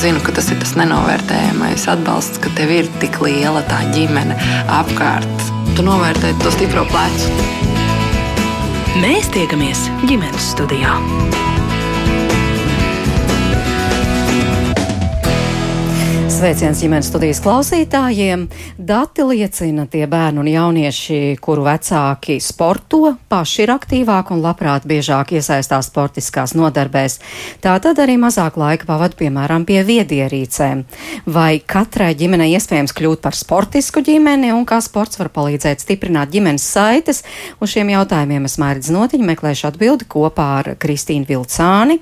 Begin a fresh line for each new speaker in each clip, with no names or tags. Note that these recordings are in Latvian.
zinu, ka tas ir tas nenovērtējamais atbalsts, ka tev ir tik liela tā ģimene apkārt. Tu novērtē to stipro plecu.
Mēs tiekamies ģimenes studijā.
Sveiciens ģimenes studijas klausītājiem. Dati liecina, tie bērni un jaunieši, kuru vecāki sporto, paši ir aktīvāki un labprāt biežāk iesaistās sportiskās nodarbēs. Tā tad arī mazāk laika pavada, piemēram, pie viedierīcēm. Vai katrai ģimenei iespējams kļūt par sportisku ģimeni un kā sports var palīdzēt stiprināt ģimenes saites? Uz šiem jautājumiem es mērķis notiņu meklēšu atbildi kopā ar Kristīnu Vilcāni.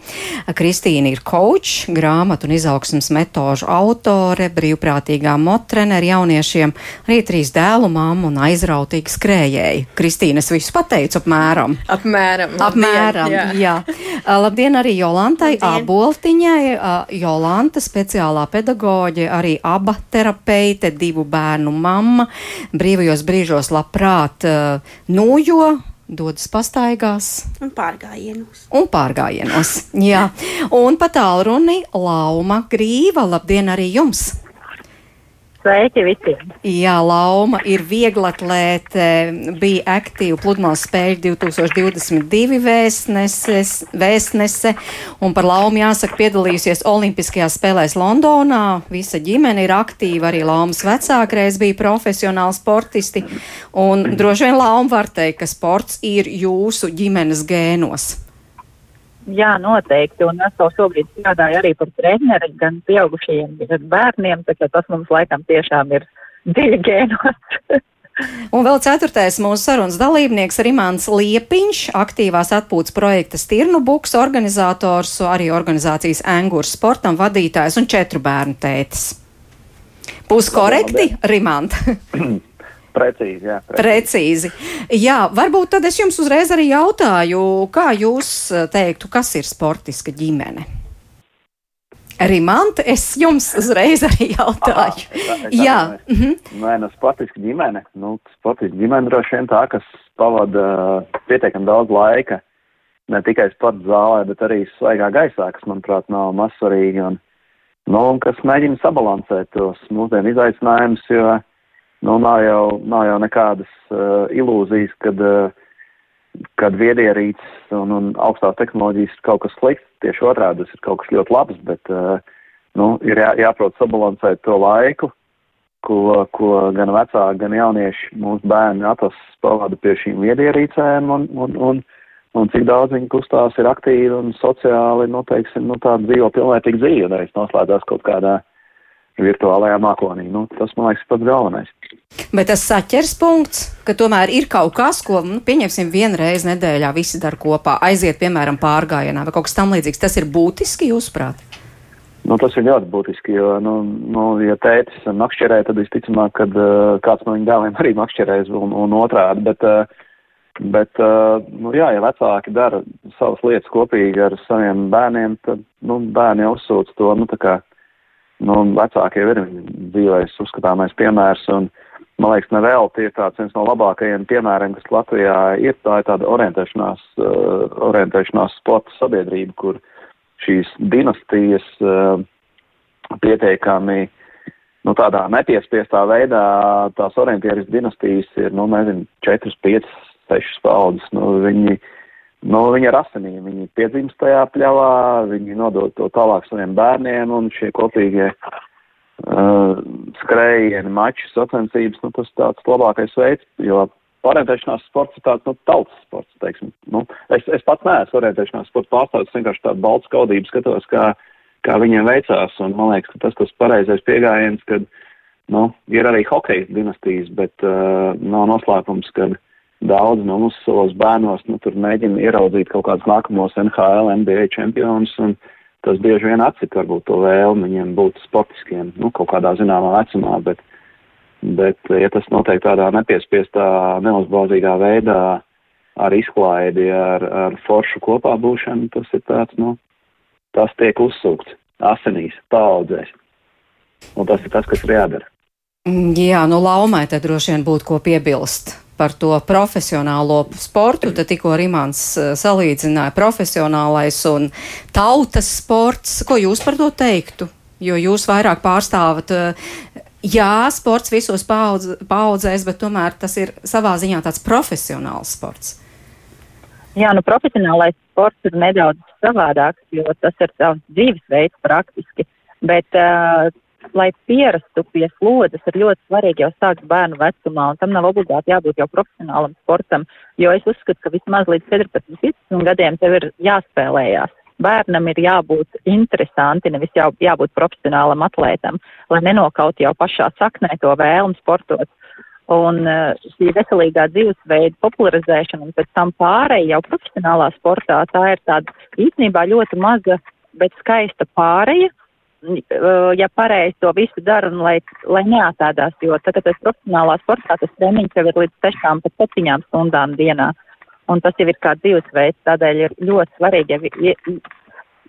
Kristīna ir coach, grāmatu un izaugsmas metožu autora autore, brīvprātīgā motrenere jauniešiem, arī trīs dēlu mamma un aizrautīgi skrējēji. Kristīna, es visu pateicu apmēram.
Apmēram.
Apmēram, jā. jā. Labdien arī Jolantai Aboltiņai. Jolanta, speciālā pedagoģe, arī aba terapeite, divu bērnu mamma. Brīvajos brīžos labprāt nojo dodas pastaigās.
Un pārgājienos.
Un pārgājienos, jā. Un pa tālruni Lauma Grīva, labdien arī jums!
Sveiki visiem!
Jā, Lauma ir vieglatlēte, bija aktīva pludmales spēļu 2022 vēstneses, vēstnese, un par Laumu jāsaka piedalījusies Olimpiskajās spēlēs Londonā. Visa ģimene ir aktīva, arī Laumas vecākreiz bija profesionāli sportisti, un droši vien Lauma var teikt, ka sports ir jūsu ģimenes gēnos.
Jā, noteikti. Un es jau šobrīd strādāju arī par treneri gan pieaugušajiem, gan bērniem. Tas mums laikam tiešām ir dziļi gēnos.
Un vēl ceturtais mūsu sarunas dalībnieks Rimāns Liepiņš, aktīvās atpūtas projekta Stirnu buks organizators, arī organizācijas Engurs sportam vadītājs un četru bērnu tētis. Būs korekti, Rimant?
Precīzi, jā.
Precīzi. precīzi. Jā, varbūt tad es jums uzreiz arī jautāju, kā jūs eh, teiktu, kas ir sportiska ģimene? Rimant, es jums uzreiz arī jautāju. Aha, tā, jā.
Mm -hmm. Nē, nu, sportiska ģimene. Nu, sportiska ģimene droši vien tā, kas pavada uh, pietiekami daudz laika. Ne tikai sporta zālē, bet arī svaigā gaisā, kas, manuprāt, nav maz svarīgi. Un, nu, un kas mēģina sabalansēt tos mūsdienu izaicinājumus, jo uh, nu, nav, jau, nav jau nekādas uh, ilūzijas, kad, uh, kad viedierīces un, un augstās tehnoloģijas ir kaut kas slikts. Tieši otrādi tas ir kaut kas ļoti labs, bet uh, nu, ir jā, jāprot sabalansēt to laiku, ko, ko gan vecāki, gan jaunieši mūsu bērni atlasas pavada pie šīm viedierīcēm un, un, un, un cik daudz viņi kustās ir aktīvi un sociāli, nu, teiksim, nu, tāda dzīvo pilnvērtīga dzīve, nevis noslēdzās kaut kādā virtuālajā mākonī. Nu, tas, man liekas, pats galvenais.
Bet tas saķers punkts, ka tomēr ir kaut kas, ko, nu, pieņemsim, vienreiz nedēļā visi dara kopā, aiziet, piemēram, pārgājienā vai kaut kas tam līdzīgs. Tas ir būtiski, jūsuprāt?
Nu, tas ir ļoti būtiski, jo, nu, nu ja tētis makšķerē, tad visticamāk, kad uh, kāds no viņa dēliem arī makšķerēs un, un otrādi, bet, uh, bet uh, nu, jā, ja vecāki dara savas lietas kopīgi ar saviem bērniem, tad, nu, bērni uzsūc to, nu, tā kā nu, vecākie ir dzīvais uzskatāmais piemērs, un, man liekas, nevēl tie ir tāds viens no labākajiem piemēriem, kas Latvijā ir, tā ir tāda orientēšanās, uh, orientēšanās sporta sabiedrība, kur šīs dinastijas uh, pietiekami, nu, tādā nepiespiestā veidā tās orientieris dinastijas ir, nu, nezinu, 4, 5, 6 paudzes, nu, viņi, uh, Nu, viņi ir asinīgi, viņi piedzimst tajā pļavā, viņi nodod to tālāk saviem bērniem un šie kopīgie uh, skrējieni, mači, sacensības, nu, tas tāds labākais veids, jo orientēšanās sports ir tāds, nu, tautas sports, teiksim. Nu, es, es pats neesmu orientēšanās sports pārstāvis, vienkārši tādu baltu skaudību skatos, kā, kā viņiem veicās, un man liekas, ka tas, tas pareizais pieejams, kad, nu, ir arī hokeja dinastijas, bet uh, nav noslēpums, kad uh, daudz no mums savos bērnos, nu, tur mēģina ieraudzīt kaut kādus nākamos NHL, NBA čempionus, un tas bieži vien atsita varbūt to vēlmi viņiem būt sportiskiem, nu, kaut kādā zināmā vecumā, bet, bet, ja tas notiek tādā nepiespiestā, neuzbāzīgā veidā, ar izklaidi, ar, ar foršu kopā būšanu, tas ir tāds, nu, tas tiek uzsūkts asinīs, paudzēs. Un tas ir tas, kas ir jādara.
Jā, nu laumai te droši vien būtu ko piebilst par to profesionālo sportu. Tad tikko Rimāns eh, salīdzināja profesionālais un tautas sports. Ko jūs par to teiktu? jo jūs vairāk pārstāvat. Jā, sports visos paudz, paudzēs, bet tomēr tas ir savā ziņā tāds profesionāls sports.
Jā, nu profesionālais sports ir nedaudz savādāks, jo tas ir savs dzīvesveids praktiski. Bet, uh, lai pierastu pie slodzes, ir ļoti svarīgi jau sākt bērnu vecumā, un tam nav obligāti jābūt jau profesionālam sportam, jo es uzskatu, ka vismaz līdz 14, 15 gadiem tev ir jāspēlējās. Bērnam ir jābūt interesanti, nevis jā, jābūt profesionālam atlētam, lai nenokaut jau pašā saknē to vēlmu sportot. Un šī veselīgā dzīvesveida popularizēšana un pēc tam pārēja jau profesionālā sportā, tā ir tāda īstenībā ļoti maza, bet skaista pārēja, ja pareizi to visu dara un lai, lai neatādās, jo tad, kad es profesionālā sportā, tas treniņš jau ir līdz 6 pat 7 stundām dienā. Un tas jau ir kā dzīvesveids, tādēļ ir ļoti svarīgi ja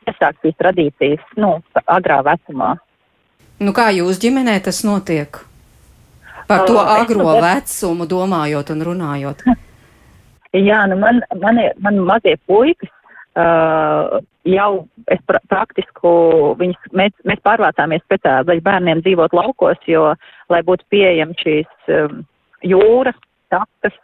iesākt šīs tradīcijas, nu, agrā vecumā.
Nu, kā jūs ģimenē tas notiek? Par to agro vecumu domājot un runājot.
Jā, nu man, man, man mazie puikas uh, jau es pra praktisku, viņus, mēs, mēs pārvācāmies speciāli, lai bērniem dzīvot laukos, jo, lai būtu pieejami šīs um, jūras, takas,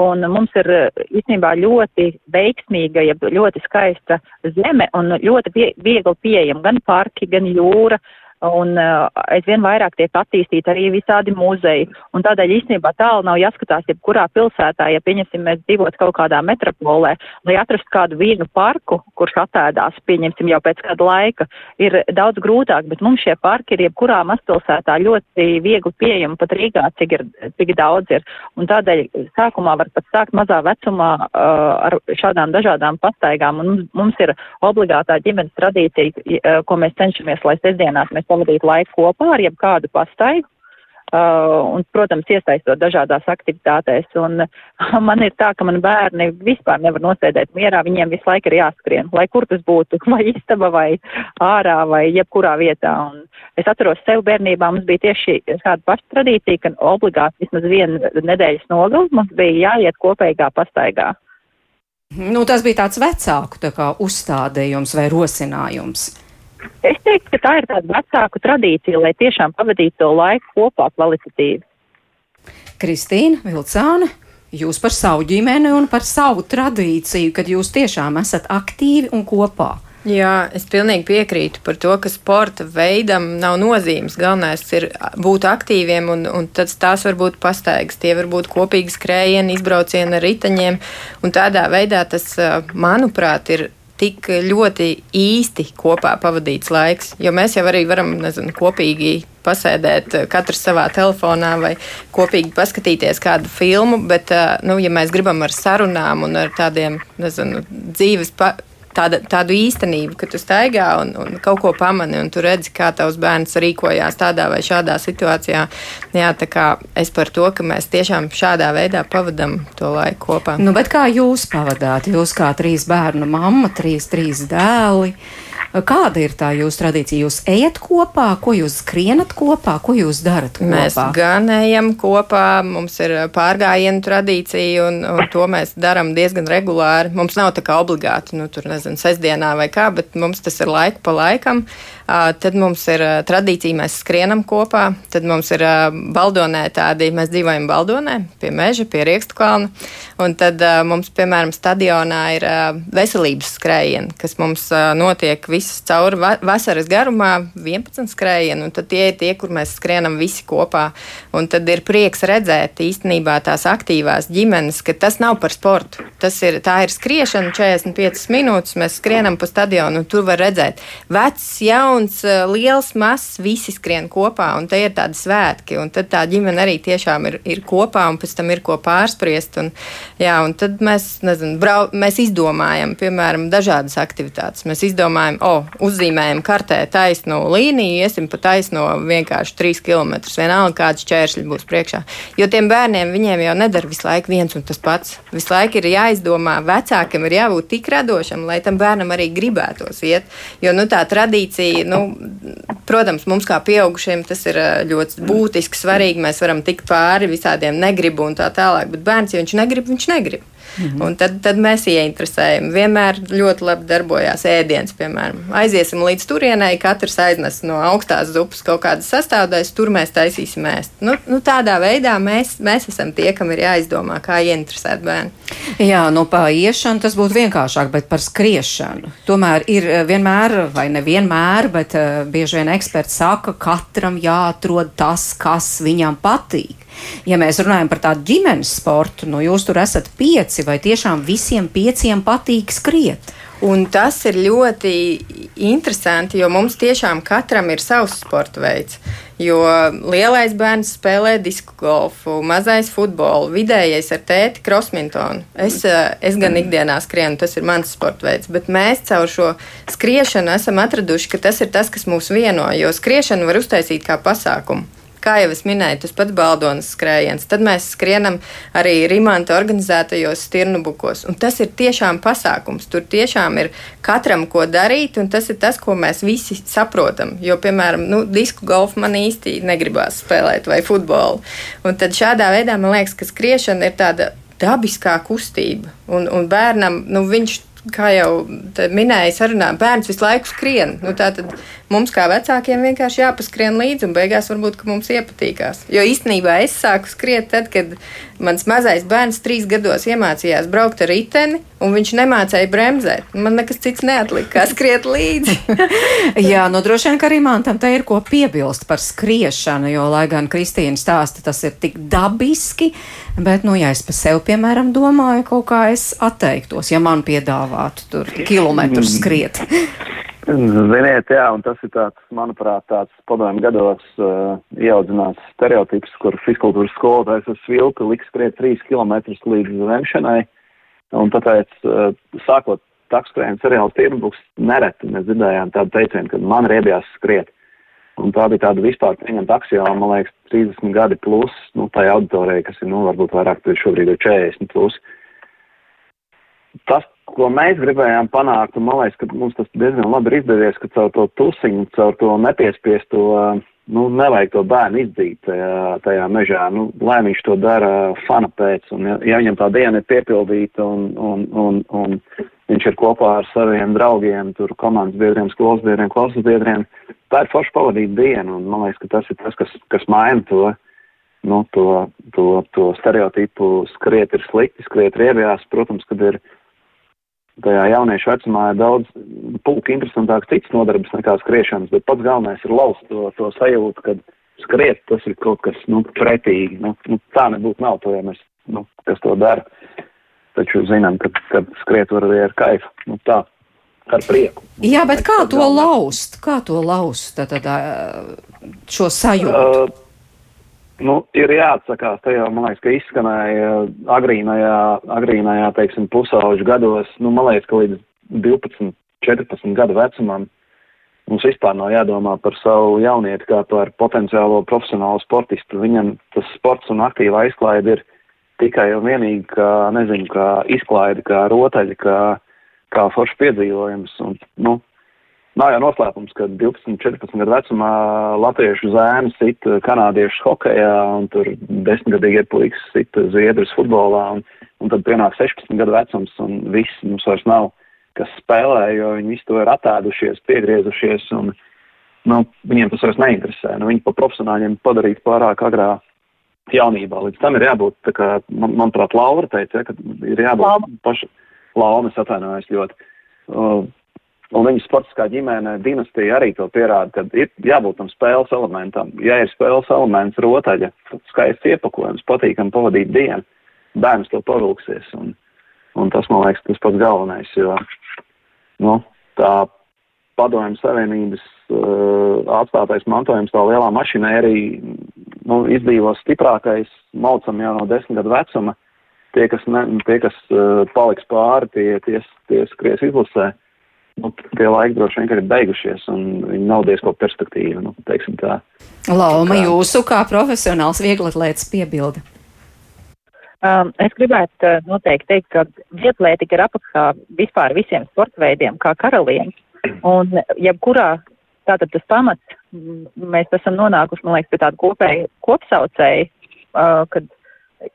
un mums ir īstenībā ļoti veiksmīga, ja ļoti skaista zeme un ļoti pie, viegli pieejama gan parki, gan jūra, uh, un uh, aizvien vairāk tiek attīstīti arī visādi muzeji. Un tādēļ īstenībā tālu nav jāskatās, jebkurā pilsētā, ja pieņemsim, mēs dzīvot kaut kādā metropolē, lai atrastu kādu vienu parku, kurš atēdās, pieņemsim jau pēc kāda laika, ir daudz grūtāk, bet mums šie parki ir jebkurā mazpilsētā ļoti viegli pieejami, pat Rīgā, cik, ir, cik daudz ir. Un tādēļ sākumā var pat sākt mazā vecumā uh, ar šādām dažādām pastaigām. Un mums, mums ir obligātā ģimenes tradīcija, uh, ko mēs cenšamies, lai sestdienās mēs pavadīt laiku kopā ar jebkādu pastaigu. Uh, un, protams, iesaistot dažādās aktivitātēs. Un uh, man ir tā, ka man bērni vispār nevar nosēdēt mierā, viņiem visu laiku ir jāskrien, lai kur tas būtu, vai istaba, vai ārā, vai jebkurā vietā. Un es atceros sev bērnībā, mums bija tieši tāda paša tradīcija, ka obligāti vismaz vienu nedēļas nogali mums bija jāiet kopīgā pastaigā.
Nu, tas bija tāds vecāku tā kā, uzstādījums vai rosinājums.
Es teiktu, ka tā ir tāda vecāku tradīcija, lai tiešām pavadītu to laiku kopā kvalitatīvi.
Kristīna Vilcāne, jūs par savu ģimeni un par savu tradīciju, kad jūs tiešām esat aktīvi un kopā.
Jā, es pilnīgi piekrītu par to, ka sporta veidam nav nozīmes. Galvenais ir būt aktīviem, un, un tās var būt pastaigas, tie var būt kopīgi skrējieni, izbraucieni ar riteņiem. Tādā veidā tas, manuprāt, ir tik ļoti īsti kopā pavadīts laiks. Jo mēs jau arī varam nezinu, kopīgi pasēdēt, eh, katrs savā telefonā vai kopīgi paskatīties kādu filmu, bet, eh, nu, ja mēs gribam ar sarunām un ar tādiem nezinu, dzīves. Pa tāda, tādu īstenību, ka tu staigā un, un kaut ko pamani, un tu redzi, kā tavs bērns rīkojās tādā vai šādā situācijā. Jā, tā kā es par to, ka mēs tiešām šādā veidā pavadām to laiku kopā.
Nu, bet kā jūs pavadāt? Jūs kā trīs bērnu mamma, trīs, trīs dēli. Kāda ir tā jūsu tradīcija? Jūs ejat kopā, ko jūs skrienat kopā, ko jūs darat kopā?
Mēs gan ejam kopā, mums ir pārgājienu tradīcija, un, un to mēs darām diezgan regulāri. Mums nav tā kā obligāti, nu, tur nezinu, sestdienā vai kā, bet mums tas ir laiku pa laikam. Tad mums ir tradīcija, mēs skrienam kopā, tad mums ir baldonē tādi, mēs dzīvojam baldonē, pie meža, pie riekstu kalna, un tad mums, piemēram, stadionā ir veselības skrējieni, kas mums notiek visas cauri vasaras garumā, 11 skrējieni, un tad tie ir tie, kur mēs skrienam visi kopā, un tad ir prieks redzēt īstenībā tās aktīvās ģimenes, ka tas nav par sportu, tas ir, tā ir skriešana 45 minūtes, mēs skrienam pa stadionu, un tur var redzēt vecs, jauns, jauns, eh, liels, mazs, visi skrien kopā, un te ir tādi svētki, un tad tā ģimene arī tiešām ir, ir kopā, un pēc tam ir ko pārspriest, un, jā, un tad mēs, nezinu, brau, mēs izdomājam, piemēram, dažādas aktivitātes. Mēs izdomājam, o, oh, uzzīmējam kartē taisno līniju, iesim pa taisno vienkārši 3 km, vienalga kāds čēršļi būs priekšā. Jo tiem bērniem viņiem jau nedara visu laiku viens un tas pats. Visu laiku ir jāizdomā, vecākam ir jābūt tik radošam, lai tam bērnam arī gribētos iet. Jo nu, tā tradīcija nu, protams, mums kā pieaugušiem tas ir ļoti būtiski, svarīgi. Mēs varam tikt pāri visādiem negribu un tā tālāk, bet bērns, ja viņš negrib, viņš negrib. -hmm. Un tad, tad mēs ieinteresējam. Vienmēr ļoti labi darbojās ēdiens, piemēram. Aiziesim līdz turienei, katrs aiznes no augstās zupas kaut kādas sastāvdaļas, tur mēs taisīsim ēst. Nu, nu, tādā veidā mēs, mēs esam tie, kam ir jāizdomā, kā ieinteresēt bērnu.
Jā, nu pa iešanu tas būtu vienkāršāk, bet par skriešanu. Tomēr ir eh, vienmēr, vai nevienmēr, bet uh, bieži vien eksperti saka, katram jāatrod tas, kas viņam patīk. Ja mēs runājam par tādu ģimenes sportu, nu jūs tur esat pieci, vai tiešām visiem pieciem patīk skriet?
Un tas ir ļoti interesanti, jo mums tiešām katram ir savs sporta veids. Jo lielais bērns spēlē disku golfu, mazais futbolu, vidējais ar tēti krosmintonu. Es, eh, es gan ikdienā skrienu, tas ir mans sporta veids, bet mēs caur šo skriešanu esam atraduši, ka tas ir tas, kas mūs vieno, jo skriešanu var uztaisīt kā pasākumu kā jau es minēju, tas pats baldonas skrējiens. Tad mēs skrienam arī Rimanta organizētajos stirnubukos. Un tas ir tiešām pasākums. Tur tiešām ir katram ko darīt, un tas ir tas, ko mēs visi saprotam. Jo, piemēram, nu, disku golfu man īsti negribās spēlēt vai futbolu. Un tad šādā veidā man liekas, ka skriešana ir tāda dabiskā kustība. Un, un bērnam, nu, viņš kā jau minēja, sarunā, bērns visu laiku skrien. Nu, tad mums, kā vecākiem, vienkārši jāpaskrien līdzi, un beigās varbūt mums iepatīkās. Jo īstenībā es sāku skriet tad, kad mans mazais bērns trīs gados iemācījās braukt ar riteni, un viņš nemācīja bremzēt. Man nekas cits neatlika, kā skriet līdzi.
Jā, nu droši vien, ka arī man tam te ir ko piebilst par skriešanu, jo, lai gan Kristīna stāsta, tas ir tik dabiski, bet, nu, ja es pa sevi, piemēram, domāju, kaut kā es atteiktos, ja man piedāvātu tur kilometrus mm. skriet.
Ziniet, jā, un tas ir tāds, manuprāt, tāds padomju gados uh, ieaudzināts stereotips, kur fiskultūras skolotājs ar svilpi liks skriet 3 km līdz vemšanai, un tāpēc, uh, sākot takskrējumu seriālu Tirbuks, nereti mēs dzirdējām tādu teicienu, ka man riebjās skriet. Un tā bija tāda vispār pieņemta aksioma, man liekas, 30 gadi plus, nu, tai auditorijai, kas ir, nu, varbūt vairāk, šobrīd ir 40 plus. Tas, ko mēs gribējām panākt, un man liekas, ka mums tas diezgan labi ir izdevies, ka caur to tusiņu, caur to nepiespiesto, nu, nevajag to bērnu izdzīt tajā, tajā mežā, nu, lai viņš to dara fana pēc, un ja, ja viņam tā diena ir piepildīta un, un, un, un viņš ir kopā ar saviem draugiem, tur komandas biedriem, skolas biedriem, klases biedriem, tā ir forši pavadīta diena, un man liekas, ka tas ir tas, kas, kas maina to, nu, to, to, to stereotipu skriet ir slikti, skriet riebjās, protams, kad ir tajā jauniešu vecumā ir daudz pulka interesantāks cits nodarbes nekā skriešanas, bet pats galvenais ir laust to, to sajūtu, ka skriet tas ir kaut kas, nu, pretīgi. Nu, nu, tā nebūtu nav to, ja mēs, nu, kas to dara. Taču zinām, ka, ka skriet var arī ar kaifu. Nu, tā, ar prieku.
Jā, bet kā to laust? Kā to laust, tad, tad šo sajūtu? Uh,
Nu, ir jāatsakās, te jau, man liekas, ka izskanēja agrīnajā, agrīnajā, teiksim, pusauģu gados, nu, man liekas, ka līdz 12, 14 gadu vecumam mums vispār nav jādomā par savu jaunieti kā par potenciālo profesionālu sportistu. Viņam tas sports un aktīva aizklaide ir tikai un vienīgi, kā, nezinu, kā izklaide, kā rotaļa, kā, kā foršs piedzīvojums. Un, nu, Nav jau noslēpums, ka 12, 14 gadu vecumā latviešu zēni sit kanādiešu hokejā, un tur desmitgadīgie puikas sit zviedrus futbolā, un, un tad pienāk 16 gadu vecums, un viss mums vairs nav, kas spēlē, jo viņi visi to ir attēdušies, piegriezušies, un nu, viņiem tas vairs neinteresē. Nu, viņi pa profesionāļiem padarīt pārāk agrā jaunībā. Līdz tam ir jābūt, tā kā, man, manuprāt, Laura teica, ja, ka ir jābūt paša, Laumas atvainojas ļoti. Uh, Un viņa sportiskā ģimene dinastija arī to pierāda, ka ir jābūt tam spēles elementam. Ja ir spēles elements rotaļa, skaists iepakojums, patīkam pavadīt dienu, bērns to pavilksies. Un, un tas, man liekas, tas pats galvenais, jo nu, tā padomju savienības uh, atstātais mantojums, tā lielā mašinērija nu, izdzīvos stiprākais, maucam jau no desmit gadu vecuma. Tie, kas, ne, tie, kas uh, paliks pāri, tie, tie, tie skries izlasē. Uh, nu, tie laiki droši vien ir beigušies, un viņi nav diezko perspektīva, nu.
Lauma, kā... jūsu kā profesionāls vieglatlēts piebilda.
Um, es gribētu uh, noteikti teikt, ka vietlētika ir apakšā vispār visiem sporta veidiem, kā karaliem. Un jebkurā tātad tas pamats, mēs esam nonākuši, man liekas, pie tāda kopēja kopsaucēja, uh, kad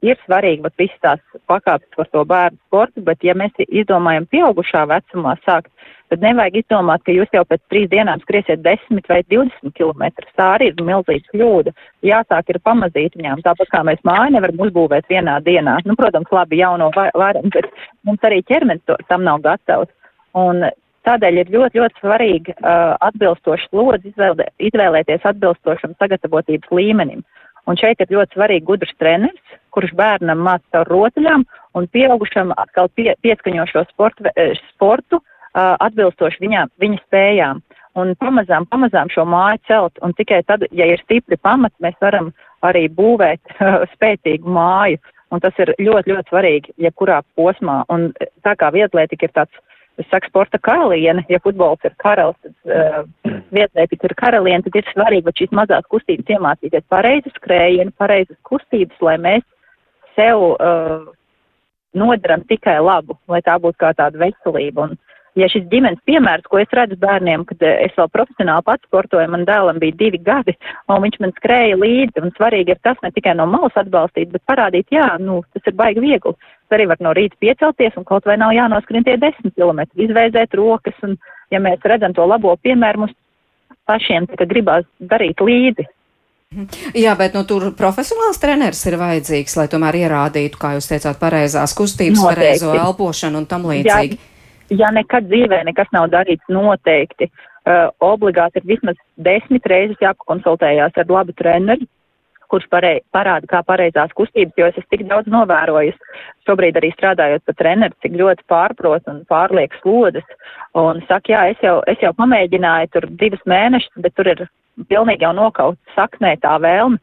ir svarīgi vat visas tās pakāpes par to bērnu sportu, bet ja mēs izdomājam pieaugušā vecumā sākt, tad nevajag izdomāt, ka jūs jau pēc trīs dienām skriesiet 10 vai 20 km. Tā arī ir milzīga kļūda. Jāsāk ir pamazītiņām, tāpat kā mēs māju nevaram uzbūvēt vienā dienā. Nu, protams, labi jauno varam, bet mums arī ķermenis to, tam nav gatavs. Un tādēļ ir ļoti, ļoti svarīgi uh, atbilstoši slodzi izvēlē, izvēlēties atbilstošam sagatavotības līmenim. Un šeit ir ļoti svarīgi gudrs treneris, kurš bērnam māca caur rotaļām un pieaugušam atkal pie, pieskaņošo sportu, sportu uh, atbilstoši viņā, viņa spējām. Un pamazām, pamazām šo māju celt, un tikai tad, ja ir stipri pamati, mēs varam arī būvēt uh, spēcīgu māju. Un tas ir ļoti, ļoti svarīgi, jebkurā posmā. Un tā kā vietlētika ir tāds, es saku, sporta karaliene, ja futbols ir karalis, tad uh, vietlētika ir karaliene, tad ir svarīgi, ka šīs mazās kustības iemācīties pareizi skrējienu, pareizas kustības, lai mēs sev uh, nodaram tikai labu, lai tā būtu kā tāda veselība. Un, ja šis ģimenes piemērs, ko es redzu bērniem, kad eh, es vēl profesionāli pats sportoju, man dēlam bija divi gadi, un viņš man skrēja līdzi, un svarīgi ir tas ne tikai no malas atbalstīt, bet parādīt, jā, nu, tas ir baigi viegli. Tas arī var no rīta piecelties, un kaut vai nav jānoskrien tie desmit kilometri, izveizēt rokas, un ja mēs redzam to labo piemēru, mums pašiem tikai gribās darīt līdzi.
Jā, bet nu, tur profesionāls treneris ir vajadzīgs, lai tomēr ierādītu, kā jūs teicāt, pareizās kustības, Noteikti. pareizo elpošanu un tam līdzīgi. Jā
ja nekad dzīvē nekas nav darīts noteikti, uh, obligāti ir vismaz desmit reizes jāpakonsultējās ar labu treneri, kurš parei, parāda, kā pareizās kustības, jo es esmu tik daudz novērojis, šobrīd arī strādājot par treneru, cik ļoti pārprot un pārliek slodas. Un saka, jā, es jau, es jau pamēģināju tur divus mēnešus, bet tur ir pilnīgi jau nokaut saknē tā vēlme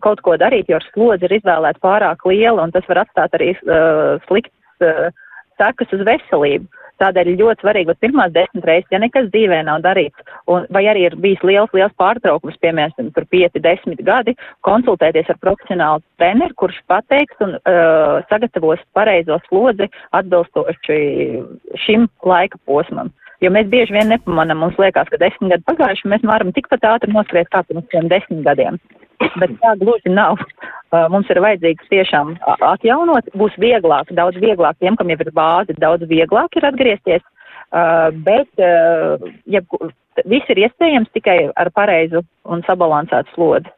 kaut ko darīt, jo slodze ir izvēlēta pārāk liela un tas var atstāt arī uh, sliktas uh, sekas uz veselību. Tādēļ ļoti svarīgi, ka pirmās desmit reizes, ja nekas dzīvē nav darīts, un, vai arī ir bijis liels, liels pārtraukums, piemēram, tur pieci, desmit gadi, konsultēties ar profesionālu treneru, kurš pateiks un uh, sagatavos pareizo slodzi atbilstoši šim laika posmam. Jo mēs bieži vien nepamanām, mums liekas, ka desmit gadi pagājuši, mēs varam tikpat ātri noskriet kā pirms desmit gadiem. Bet tā gluži nav. Mums ir vajadzīgs tiešām atjaunot, būs vieglāk, daudz vieglāk tiem, kam jau ir bāzi, daudz vieglāk ir atgriezties. Bet ja, viss ir iespējams tikai ar pareizu un sabalansētu slodzi.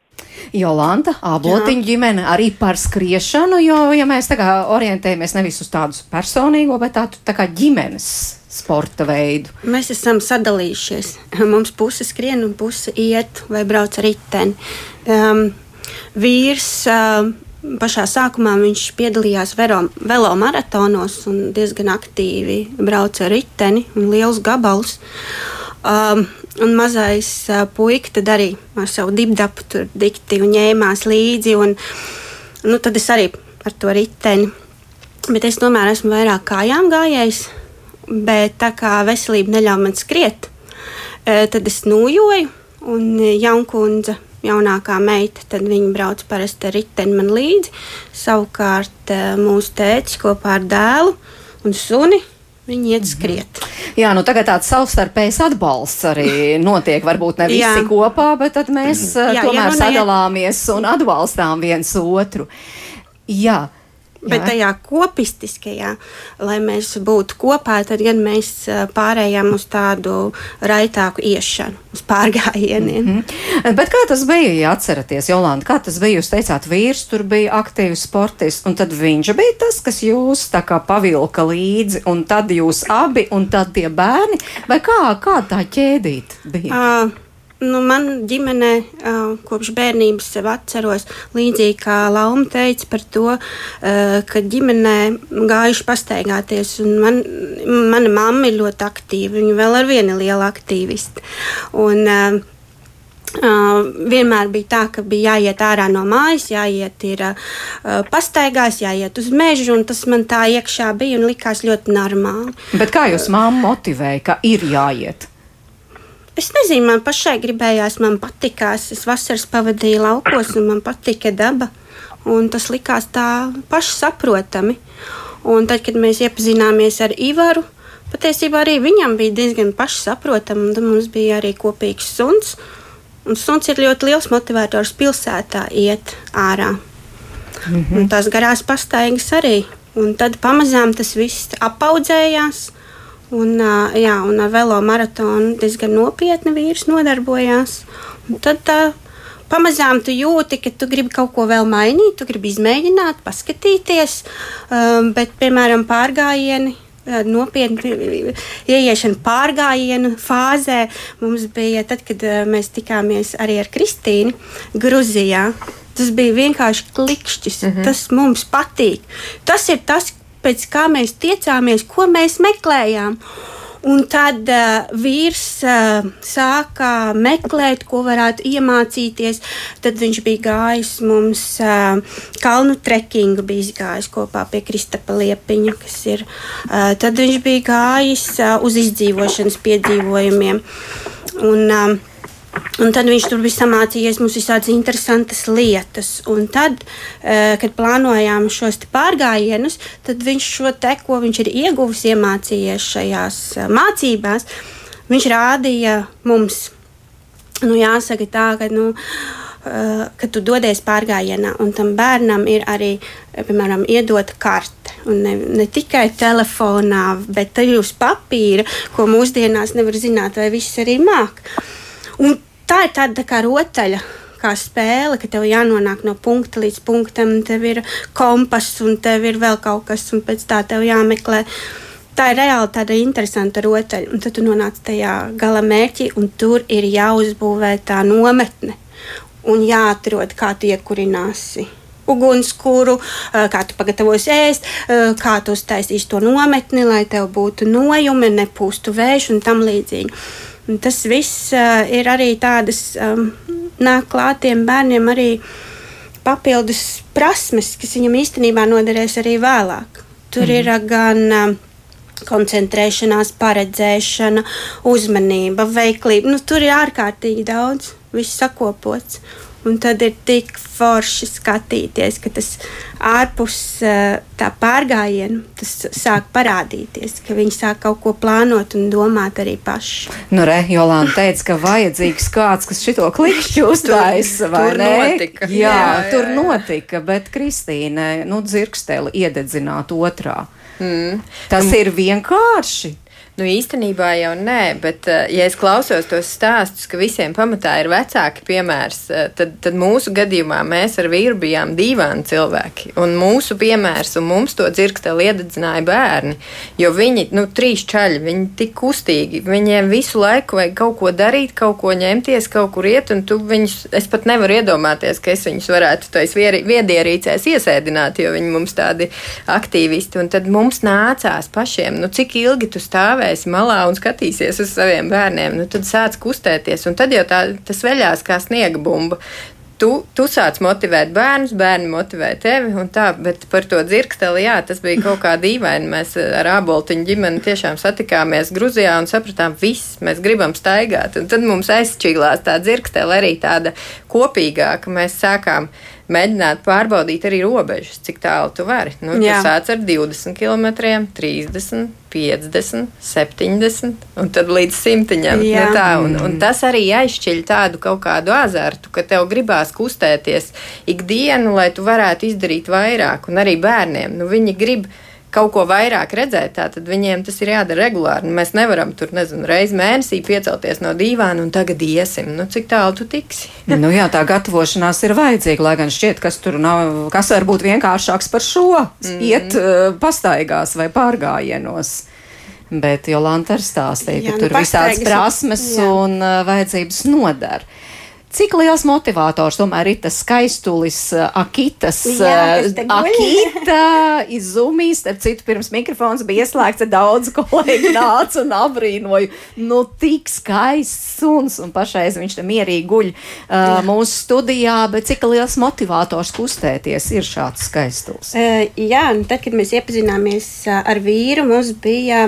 Jolanta, abotiņa ģimene arī par skriešanu, jo, ja mēs tā kā orientējamies nevis uz tādu personīgo, bet tādu tā kā ģimenes sporta veidu.
Mēs esam sadalījušies. Mums puse skrien un puse iet vai brauc ar riteni. Um, vīrs um, pašā sākumā viņš piedalījās velo maratonos un diezgan aktīvi brauca ar riteni un liels gabalus. Um, Un mazais uh, puika tad arī ar savu dibdapu tur dikti un ņēmās līdzi. Un, nu, tad es arī ar to riteni. Bet es tomēr esmu vairāk kājām gājējis. Bet tā kā veselība neļauj man skriet, uh, tad es nojoju. Un jaunkundze, jaunākā meita, tad viņa brauc parasti ar riteni man līdzi. Savukārt uh, mūsu tēcis kopā ar dēlu un suni Viņi iet skriet.
Jā, nu tagad tāds savstarpējs atbalsts arī notiek. Varbūt ne visi Jā. kopā, bet tad mēs Jā, tomēr ja sadalāmies un atbalstām viens otru. Jā.
Bet Jā. tajā kopistiskajā, lai mēs būtu kopā, tad gan mēs pārējām uz tādu raitāku iešanu, uz pārgājieniem. Mm
-hmm. Bet kā tas bija, ja atceraties, Jolanda, kā tas bija? Jūs teicāt, vīrs tur bija aktīvs sportists, un tad viņš bija tas, kas jūs tā kā pavilka līdzi, un tad jūs abi, un tad tie bērni, vai kā, kā tā ķēdīt bija? Uh,
Nu, man ģimenē uh, kopš bērnības sev atceros, līdzīgi kā Lauma teica par to, uh, ka ģimenē gājuši pastaigāties. Man, mana mamma ir ļoti aktīva, viņa vēl ar vienu lielu aktīvistu. Un, uh, Uh, vienmēr bija tā, ka bija jāiet ārā no mājas, jāiet ir, uh, pastaigās, jāiet uz mežu, un tas man tā iekšā bija un likās ļoti normāli.
Bet kā jūs māmu motivēja, ka ir jāiet?
Es nezinu, man pašai gribējās, man patikās. Es vasaras pavadīju laukos, un man patika daba. Un tas likās tā pašsaprotami. Un tad, kad mēs iepazināmies ar Ivaru, patiesībā arī viņam bija diezgan pašsaprotami. Mums bija arī kopīgs suns. Un suns ir ļoti liels motivators pilsētā iet ārā. -hmm. Un tās garās pastaigas arī. Un tad pamazām tas viss apaudzējās. Un, jā, un ar velo maratonu diezgan nopietni vīrs nodarbojās. Un tad tā pamazām tu jūti, ka tu gribi kaut ko vēl mainīt, tu gribi izmēģināt, paskatīties. Um, bet, piemēram, pārgājieni. Nopietni ieiešana pārgājienu fāzē mums bija tad, kad mēs tikāmies arī ar Kristīnu Gruzijā. Tas bija vienkārši klikšķis. Mm -hmm. Tas mums patīk. Tas ir tas, pēc kā mēs tiecāmies, ko mēs meklējām. Un tad uh, vīrs uh, sāka meklēt, ko varētu iemācīties. Tad viņš bija gājis mums uh, kalnu trekingu, bija gājis kopā pie Kristapa Liepiņa, kas ir. Uh, tad viņš bija gājis uh, uz izdzīvošanas piedzīvojumiem. Un, uh, Un tad viņš tur bija samācījies mums visādas interesantas lietas. Un tad, eh, kad plānojām šos pārgājienus, tad viņš šo te, ko viņš ir ieguvis, iemācījies šajās eh, mācībās, viņš rādīja mums. Nu, jāsaka tā, ka, nu, eh, kad tu dodies pārgājienā, un tam bērnam ir arī, piemēram, iedota karte. Un ne, ne tikai telefonā, bet arī uz papīra, ko mūsdienās nevar zināt, vai viss arī māk. Un tā ir tāda tā kā rotaļa. Kā spēle, ka tev jānonāk no punkta līdz punktam, tev ir kompass un tev ir vēl kaut kas, un pēc tā tev jāmeklē. Tā ir reāli tāda interesanta rotaļa. Un tad tu nonāc tajā gala mērķī, un tur ir jāuzbūvē tā nometne un jāatrod, kā tu iekurināsi ugunskura, kā tu pagatavosi ēst, kā tu uztaisīsi to nometni, lai tev būtu nojumi, nepūstu vējš un tam līdzīgi. Un tas viss uh, ir arī tādas, um, nāk klātiem bērniem arī papildus prasmes, kas viņam īstenībā noderēs arī vēlāk. Tur mm. ir uh, gan uh, koncentrēšanās, paredzēšana, uzmanība, veiklība. Nu, tur ir ārkārtīgi daudz, viss sakopots. Un tad ir tik forši skatīties, ka tas ārpus eh, tā pārgājiena tas sāk parādīties, ka viņi sāk kaut ko plānot un domāt arī paši.
Nu, re, Jolanta teica, ka vajadzīgs kāds, kas šito klikšķi uztaisa, vai
tur
ne?
Notika.
Jā, jā, jā, tur notika, bet Kristīne, nu, dzirksteli iededzināt otrā. Mm. Tas ir vienkārši.
Nu, īstenībā jau nē, bet, eh, ja es klausos tos stāstus, ka visiem pamatā ir vecāki piemērs, eh, tad, tad mūsu gadījumā mēs ar vīru bijām dīvaini cilvēki. Un mūsu piemērs un mums to dzirksteli iededzināja bērni, jo viņi, nu, trīs čaļi, viņi tik kustīgi, viņiem visu laiku vajag kaut ko darīt, kaut ko ņemties, kaut kur iet, un tu viņus, es pat nevaru iedomāties, ka es viņus varētu tais viedierīcēs iesēdināt, jo viņi mums tādi aktīvisti, un tad mums nācās pašiem, nu, cik ilgi tu stāvi stāvēsi malā un skatīsies uz saviem bērniem, nu, tad sāc kustēties. Un tad jau tā, tas veļās kā sniega bumba. Tu, tu sāc motivēt bērnus, bērni motivē tevi, tā, bet par to dzirksteli, jā, tas bija kaut kā dīvaini. Mēs ar aboltiņu ģimeni tiešām satikāmies Gruzijā un sapratām, viss, mēs gribam staigāt. Un tad mums aizšķīlās tā dzirksteli arī tāda kopīgāka. Mēs sākām uh, mēģināt pārbaudīt arī robežas, cik tālu tu vari. Nu, tu sāc ar 20 km, 30, 50, 70 un tad līdz simtiņam. Nu, tā, un, un tas arī aizšķiļ tādu kaut kādu azartu, ka tev gribās kustēties ikdienu, lai tu varētu izdarīt vairāk. Un arī bērniem, nu, viņi grib kaut ko vairāk redzēt, tad viņiem tas ir jādara regulāri. Mēs nevaram tur, nezinu, reizi mēnesī piecelties no dīvāna un tagad iesim. Nu, cik tālu tu tiksi?
nu, jā, tā gatavošanās ir vajadzīga, lai gan šķiet, kas tur nav, kas var būt vienkāršāks par šo, mm. iet uh, pastaigās vai pārgājienos. Bet Jolanta ar stāstīja, ka jā, nu, tur visādas prasmes jā. un uh, vajadzības nodara. Cik liels motivators? Tomēr ir tas skaistulis, uh, Akitas, Jā, uh, Akita izzumīs, starp citu, pirms mikrofons bija ieslēgts, daudz kolēģi nāca un abrīnoju, nu tik skaists suns, un pašreiz viņš te mierīgi guļ uh, mūsu studijā, bet cik liels motivators kustēties? Ir šāds skaistulis?
Uh, jā, nu tad, kad mēs iepazināmies ar vīru, mums bija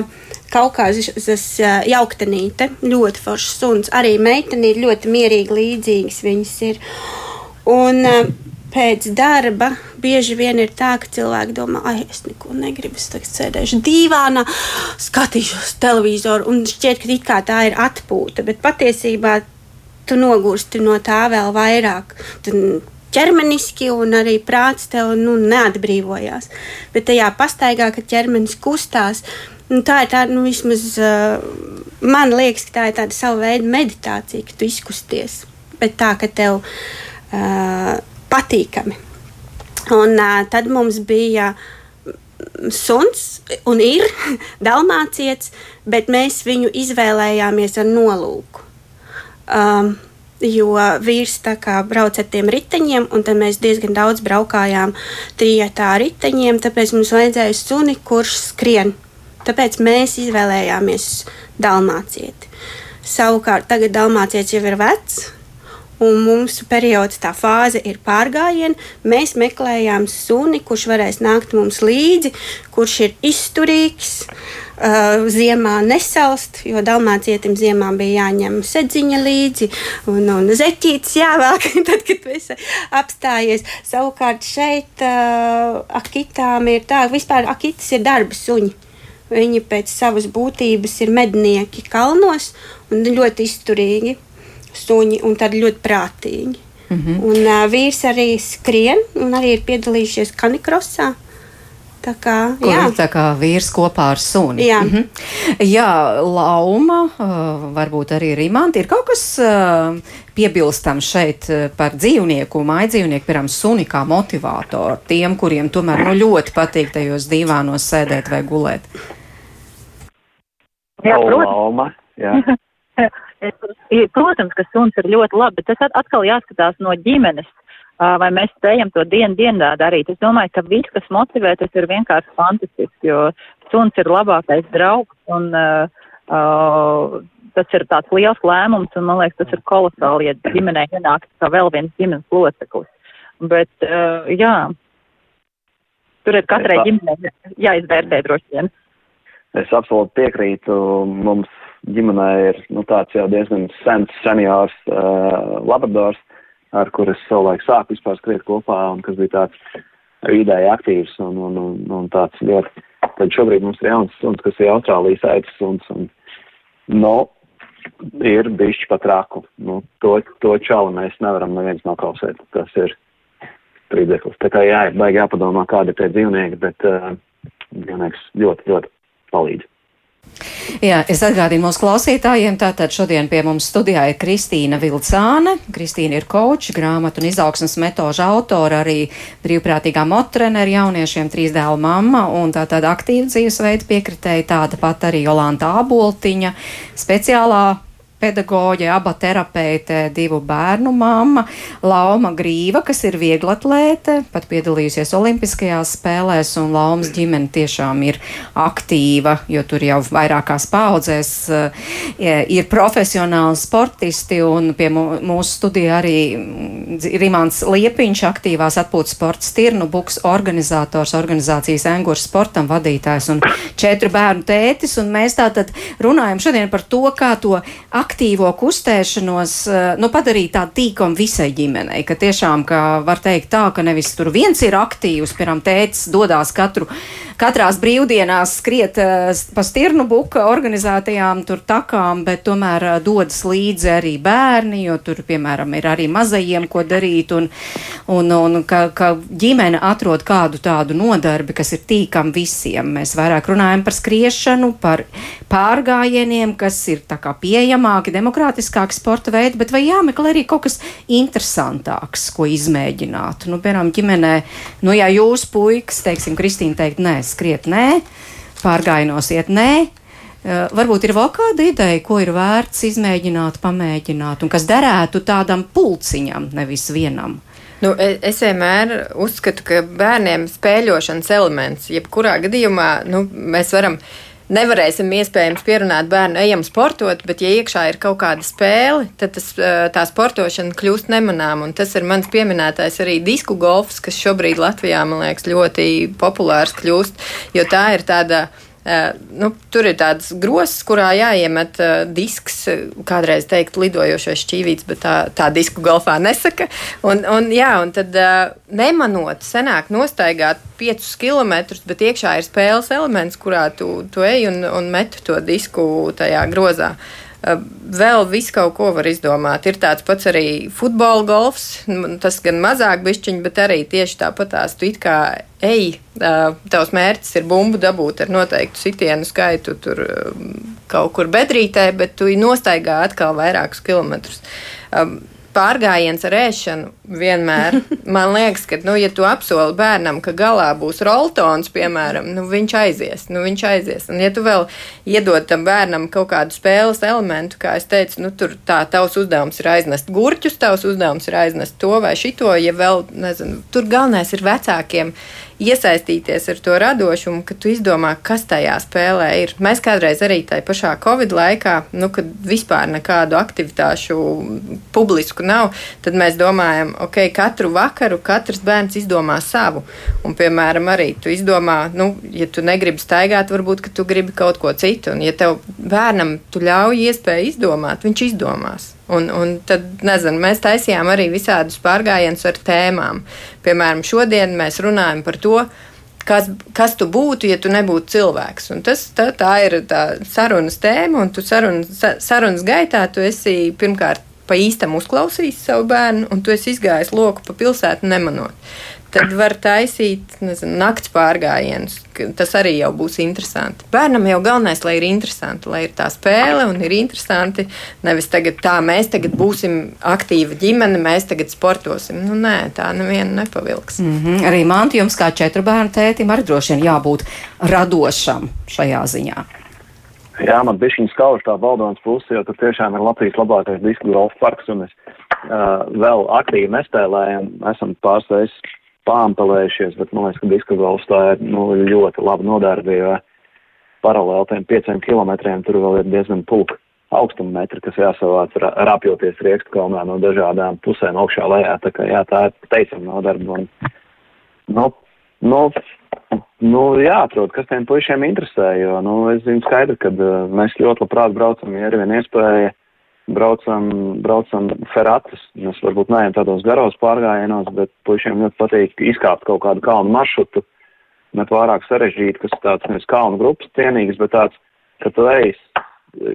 kaut kādas jauktenīte, ļoti foršs suns. Arī meitene ir ļoti mierīgi līdzīgas viņas ir. Un pēc darba bieži vien ir tā, ka cilvēki domā, ah, es neko negribu, es tagad sēdēšu dīvānā, skatīšos televizoru un šķiet, ka tā ir atpūta, bet patiesībā tu nogursti no tā vēl vairāk. Tu ķermeniski, un arī prāts tev nu, neatbrīvojās. Bet tajā pastaigā, kad ķermenis kustās, nu, tā ir tāda, nu, vismaz uh, man liekas, ka tā ir tāda sava veida meditācija, ka tu izkusties, bet tā, ka tev uh, patīkami. Un uh, tad mums bija suns un ir dalmāciets, bet mēs viņu izvēlējāmies ar nolūku. Um, jo vīrs brauc ar tiem riteņiem, un tad mēs diezgan daudz braukājām trijotā riteņiem, tāpēc mums vajadzēja suni, kurš skrien. Tāpēc mēs izvēlējāmies dalmācieti. Savukārt tagad dalmācietis jau ir vecs, un mūsu periods, tā fāze ir pārgājiena. Mēs meklējām suni, kurš varēs nākt mums līdzi, kurš ir izturīgs. Uh, ziemā nesalst, jo dalmācietim ziemā bija jāņem sedziņa līdzi un, un zeķītis jāvelk, tad, kad viss apstājies. Savukārt šeit uh, akitām ir tā, vispār akitas ir darba suņi. Viņi pēc savas būtības ir mednieki kalnos un ļoti izturīgi suņi un tad ļoti prātīgi. Mm -hmm. Un uh, vīrs arī skrien un arī ir piedalījušies kanikrosā. Tā kā,
Kur jā. tā kā vīrs kopā ar suni.
Jā,
-hmm. jā lauma, varbūt arī rimanti. Ir kaut kas piebilstams šeit par dzīvnieku, māju dzīvnieku, piemēram, suni kā motivātoru tiem, kuriem tomēr nu, ļoti patīk tajos divānos sēdēt vai gulēt.
Jā, protams.
Protams, ka suns ir ļoti labi, bet tas atkal jāskatās no ģimenes, vai mēs spējam to dienu dienā darīt. Es domāju, ka viss, kas motivē, tas ir vienkārši fantastisks, jo suns ir labākais draugs un uh, uh, tas ir tāds liels lēmums un man liekas, tas ir kolosāli, ja ģimenē ienāk kā vēl viens ģimenes loceklis. Bet, uh, jā, tur ir katrai ģimenei jāizvērtē droši vien.
Es absolūti piekrītu. Mums ģimenē ir nu, tāds jau diezgan sens seniors uh, labradors, ar kuru es savulaik sāku vispār skriet kopā un kas bija tāds vidēji aktīvs un, un, un, un tāds ļoti. Tad šobrīd mums ir jauns suns, kas ir Austrālijas aitas suns un, nu, ir bišķi pat raku. Nu, to, to čalu mēs nevaram neviens nokausēt. Tas ir strīdeklis. Tā kā jā, ir baigi jāpadomā, kādi ir tie dzīvnieki, bet uh, dzīvnieks ļoti, ļoti palīdz.
Jā, es atgādinu mūsu klausītājiem, tātad šodien pie mums studijā ir Kristīna Vilcāne. Kristīna ir koča, grāmatu un izaugsmas metožu autora, arī brīvprātīgā motrenera jauniešiem, trīs dēlu mamma un tātad aktīva dzīvesveida piekritēja, tāda pat arī Jolanta Aboltiņa, speciālā pedagoģe, aba terapeite, divu bērnu mamma, Lauma Grīva, kas ir vieglatlēte, pat piedalījusies Olimpiskajās spēlēs, un Laumas ģimene tiešām ir aktīva, jo tur jau vairākās paudzēs uh, ir profesionāli sportisti, un pie mūsu studijā arī mm, Rimants Liepiņš, aktīvās atpūtas sporta stirnu buks organizators, organizācijas Engurs sportam vadītājs un četru bērnu tētis, un mēs tātad runājam šodien par to, kā to aktīvo kustēšanos eh, nu, padarīt tādu tīkumu visai ģimenei. Ka tiešām, ka var teikt tā, ka nevis tur viens ir aktīvs, piemēram, tētis dodas katru, katrās brīvdienās skriet uh, pa stirnu buka organizētajām tur takām, bet tomēr uh, dodas līdzi arī bērni, jo tur, piemēram, ir arī mazajiem ko darīt, un, un, un ka, ka ģimene atrod kādu tādu nodarbi, kas ir tīkam visiem. Mēs vairāk runājam par skriešanu, par pārgājieniem, kas ir tā kā pieejamā pieejamāki, demokrātiskāki sporta veidi, bet vai jāmeklē arī kaut kas interesantāks, ko izmēģināt? Nu, piemēram, ģimenē, nu, ja jūs puikas, teiksim, Kristīna teikt, nē, skriet nē, pārgājienos iet nē. Uh, varbūt ir vēl kāda ideja, ko ir vērts izmēģināt, pamēģināt, un kas derētu tādam pulciņam, nevis vienam.
Nu, e, es vienmēr uzskatu, ka bērniem spēļošanas elements, jebkurā gadījumā, nu, mēs varam uh, nevarēsim iespējams pierunāt bērnu, ejam sportot, bet, ja iekšā ir kaut kāda spēle, tad tas, tā sportošana kļūst nemanām. Un tas ir mans pieminētais arī disku golfs, kas šobrīd Latvijā, man liekas, ļoti populārs kļūst, jo tā ir tāda nu, tur ir tāds grozs, kurā jāiemet uh, disks, kādreiz teikt, lidojošais šķīvīts, bet tā, tā disku golfā nesaka. Un, un, jā, un tad uh, nemanot, senāk nostaigāt 5 km, bet iekšā ir spēles elements, kurā tu, tu ej un, un met to disku tajā grozā. Vēl visu kaut ko var izdomāt. Ir tāds pats arī futbola golfs, tas gan mazāk bišķiņ, bet arī tieši tāpatās tu it kā ej, tavs mērķis ir bumbu dabūt ar noteiktu sitienu skaitu tur kaut kur bedrītē, bet tu nostaigā atkal vairākus kilometrus. Pārgājiens ar ēšanu vienmēr. Man liekas, ka, nu, ja tu apsoli bērnam, ka galā būs roltons, piemēram, nu, viņš aizies. Nu, viņš aizies. Un, ja tu vēl iedod tam bērnam kaut kādu spēles elementu, kā es teicu, nu, tur tā tavs uzdevums ir aiznest gurķus, tavs uzdevums ir aiznest to vai šito, ja vēl, nezinu, tur galvenais ir vecākiem iesaistīties ar to radošumu, ka tu izdomā, kas tajā spēlē ir. Mēs kādreiz arī tajā pašā Covid laikā, nu, kad vispār nekādu aktivitāšu publisku nav, tad mēs domājam, ok, katru vakaru katrs bērns izdomā savu. Un, piemēram, arī tu izdomā, nu, ja tu negribi staigāt, varbūt, tu gribi kaut ko citu. Un, ja tev bērnam tu ļauj iespēju izdomāt, viņš izdomās. Un, un tad, nezinu, mēs taisījām arī visādus pārgājienus ar tēmām. Piemēram, šodien mēs runājam par to, kas, kas tu būtu, ja tu nebūtu cilvēks. Un tas, tā, tā ir tā sarunas tēma, un tu sarunas, sarunas gaitā tu esi pirmkārt pa īstam uzklausījis savu bērnu, un tu esi izgājis loku pa pilsētu nemanot. Tad var taisīt nezinu, nakts pārgājienus. Tas arī jau būs interesanti. Bērnam jau galvenais, lai ir interesanti, lai ir tā spēle un ir interesanti. Nevis tagad tā, mēs tagad būsim aktīva ģimene, mēs tagad sportosim. Nu, nē, tā neviena nepavilks.
Mm -hmm. Arī man, jums kā četru bērnu tētim, arī droši vien jābūt radošam šajā ziņā.
Jā, man bija šī skauž tā Valdons puse, jo tur tiešām ir Latvijas labākais disku golfa parks, un es uh, vēl aktīvi nespēlēju, esam pārsteigts pāmpelējušies, bet man liekas, ka disku golfs tā ir nu, ļoti laba nodarbe, jo paralēli tiem pieciem kilometriem tur vēl ir diezgan pulka augstuma metri, kas jāsavāc rāpjoties riekstu kalnā no dažādām pusēm augšā lejā, tā kā jā, tā ir teicama nodarbe. Un, nu, nu, Nu, jāatrod, kas tiem puišiem interesē, jo, nu, es zinu skaidri, ka uh, mēs ļoti labprāt braucam, ja ir vien iespēja, braucam, braucam feratus. Mēs varbūt neejam tādos garos pārgājienos, bet puišiem ļoti patīk izkāpt kaut kādu kalnu maršrutu, ne pārāk sarežģītu, kas tāds nevis kalnu grupas cienīgs, bet tāds, ka tu ej,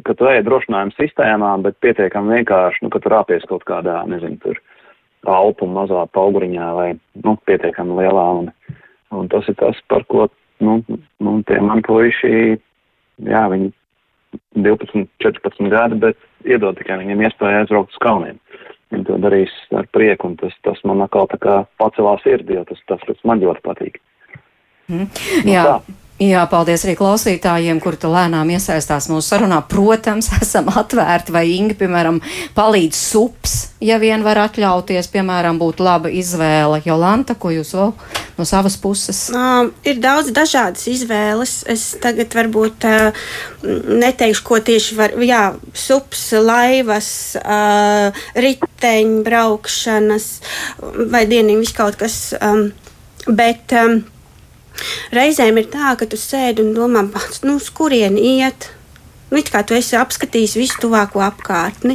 ka tu ej drošinājuma sistēmā, bet pietiekami vienkārši, nu, ka tu rāpies kaut kādā, nezinu, tur alpu mazā pauguriņā vai, nu, pietiekami lielā. Un, Un tas ir tas, par ko nu, nu, tie mani puiši, jā, viņi 12, 14 gadi, bet iedod tikai viņiem iespēju aizbraukt uz kalniem. Viņi to darīs ar prieku, un tas, tas man atkal tā kā pacelās sirdī, jo tas, tas, tas man ļoti patīk.
Mm. Nu, jā. Tā. Jā, paldies arī klausītājiem, kuri lēnām iesaistās mūsu sarunā. Protams, esam atvērti, vai Inga, piemēram, palīdz sups, ja vien var atļauties, piemēram, būtu laba izvēle. Jolanta, ko jūs vēl no savas puses?
Uh, ir daudz dažādas izvēles. Es tagad varbūt uh, neteikšu, ko tieši var. Jā, sups, laivas, uh, riteņu braukšanas vai dienīgi viskaut kas. Um, bet, um, Reizēm ir tā, ka tu sēdi un domā, nu, uz kurien iet. Nu, kā tu esi apskatījis visu tuvāko apkārtni.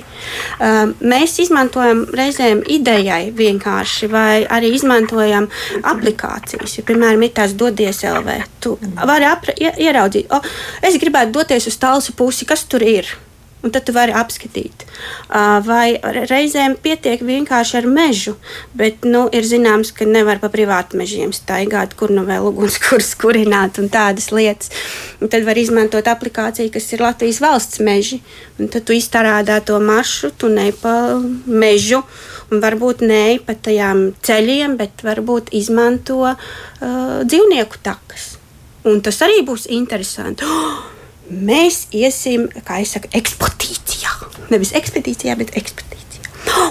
Uh, mēs izmantojam reizēm idejai vienkārši, vai arī izmantojam aplikācijas. Ja, piemēram, ir tās dodies LV. Tu vari ieraudzīt, o, es gribētu doties uz tālsu pusi, kas tur ir un tad tu vari apskatīt. Vai reizēm pietiek vienkārši ar mežu, bet nu, ir zināms, ka nevar pa privātu mežiem staigāt, kur nu vēl ugunskurs kurināt un tādas lietas. Un tad var izmantot aplikāciju, kas ir Latvijas valsts meži, un tad tu izstrādā to maršrutu ne pa mežu, un varbūt ne pa tajām ceļiem, bet varbūt izmanto uh, dzīvnieku takas. Un tas arī būs interesanti. Oh! Mēs iesim, kā jau saka, ekspedīcijā. Nevis ekspedīcijā, bet ekspedīcijā.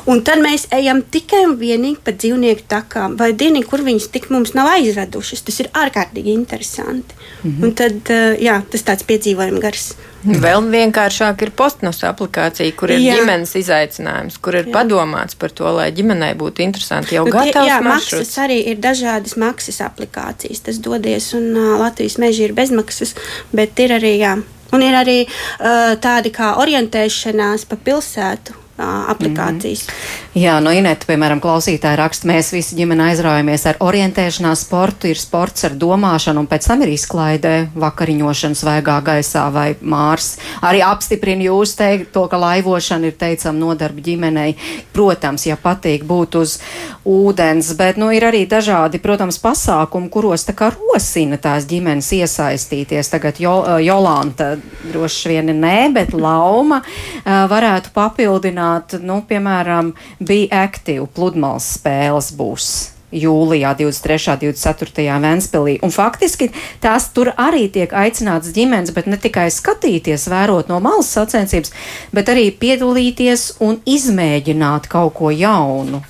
Un tad mēs ejam tikai un vienīgi pa dzīvnieku takām, vai dienīgi, kur viņas tik mums nav aizradušas. Tas ir ārkārtīgi interesanti. Mm -hmm. Un tad, eh, jā, tas tāds piedzīvojums gars.
Vēl vienkāršāk ir postnos aplikācija, kur ir jā. ģimenes izaicinājums, kur ir jā. padomāts par to, lai ģimenei būtu interesanti jau nu, gatavs jā, maršruts.
Maksas arī ir dažādas maksas aplikācijas. Tas dodies, un uh, Latvijas meži ir bezmaksas, bet ir arī, jā, un ir arī uh, tādi kā orientēšanās pa pilsētu aplikācijas. Mm
-hmm. Jā, no Ineta, piemēram, klausītāji raksta, mēs visi ģimene aizraujamies ar orientēšanās sportu, ir sports ar domāšanu un pēc tam ir izklaidē vakariņošana svaigā gaisā vai mārs. Arī apstiprina jūs teikt to, ka laivošana ir teicam nodarba ģimenei. Protams, ja patīk būt uz ūdens, bet, nu, ir arī dažādi, protams, pasākumi, kuros tā kā rosina tās ģimenes iesaistīties. Tagad jo, Jolanta droši vien nē, bet Lauma varētu papildināt nu, piemēram, bija aktīva pludmales spēles būs jūlijā, 23. un 24. Ventspīlī. Un faktiski tās tur arī tiek aicināts ģimenes, bet ne tikai skatīties, vērot no malas sacensības, bet arī piedalīties un izmēģināt kaut ko jaunu.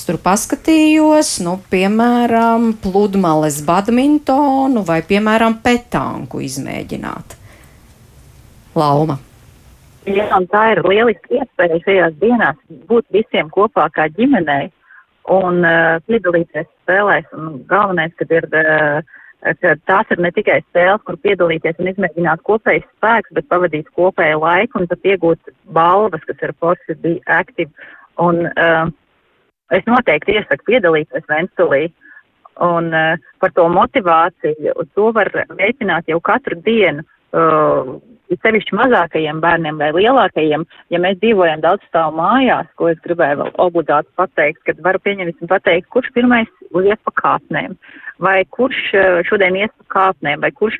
Es tur paskatījos, nu, piemēram, pludmales badmintonu vai, piemēram, petanku izmēģināt. Lauma.
Jā, un tā ir lieliski iespēja šajās dienās būt visiem kopā kā ģimenei un uh, piedalīties spēlēs. Un galvenais, kad ir, uh, ka tās ir ne tikai spēles, kur piedalīties un izmēģināt kopējs spēks, bet pavadīt kopēju laiku un pat iegūt balvas, kas ir forši bija aktīvi. Un uh, es noteikti iesaku piedalīties Ventspilī. Un uh, par to motivāciju, to var veicināt jau katru dienu. Uh, sevišķi mazākajiem bērniem vai lielākajiem, ja mēs dzīvojam daudz stāvu mājās, ko es gribēju vēl obligāti pateikt, kad varu pieņemsim pateikt, kurš pirmais iet pa kāpnēm, vai kurš eh, šodien iet pa kāpnēm, vai kurš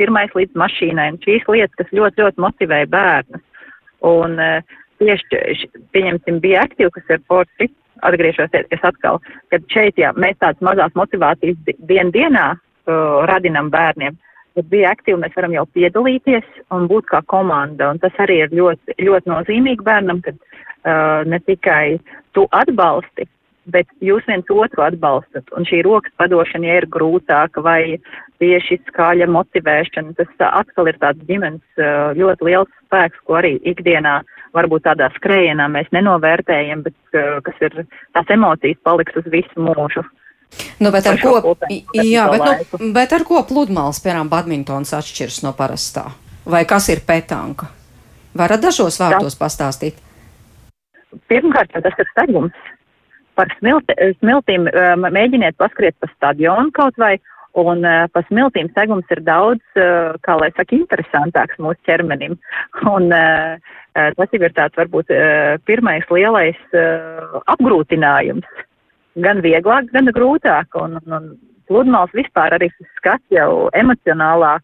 pirmais līdz mašīnai, un šīs lietas, kas ļoti, ļoti motivē bērnus. Un eh, tieši, pieņemsim, bija aktīvi, kas ir forši, atgriežos, es atkal, kad šeit, jā, mēs tādas mazās motivācijas dien dienā uh, radinam bērniem kad bija aktīvi, mēs varam jau piedalīties un būt kā komanda. Un tas arī ir ļoti, ļoti nozīmīgi bērnam, kad uh, ne tikai tu atbalsti, bet jūs viens otru atbalstat. Un šī rokas padošana, ja ir grūtāka vai tieši skaļa motivēšana, tas atkal ir tāds ģimenes uh, ļoti liels spēks, ko arī ikdienā varbūt tādā skrējienā mēs nenovērtējam, bet kas ir tās emocijas paliks uz visu mūžu.
Nu, bet, ar ko, jā, bet, nu, bet ar ko pludmales, piemēram, badmintons atšķiras no parastā? Vai kas ir petanka? Varat dažos vārdos pastāstīt?
Pirmkārt, tas ir segums. Par smilti, smiltīm mēģiniet paskriet pa stadionu kaut vai, un pa smiltīm segums ir daudz, kā lai saka, interesantāks mūsu ķermenim. Un tas jau ir tāds varbūt pirmais lielais apgrūtinājums gan vieglāk, gan grūtāk. Un, un, un pludmales vispār arī skats jau emocionālā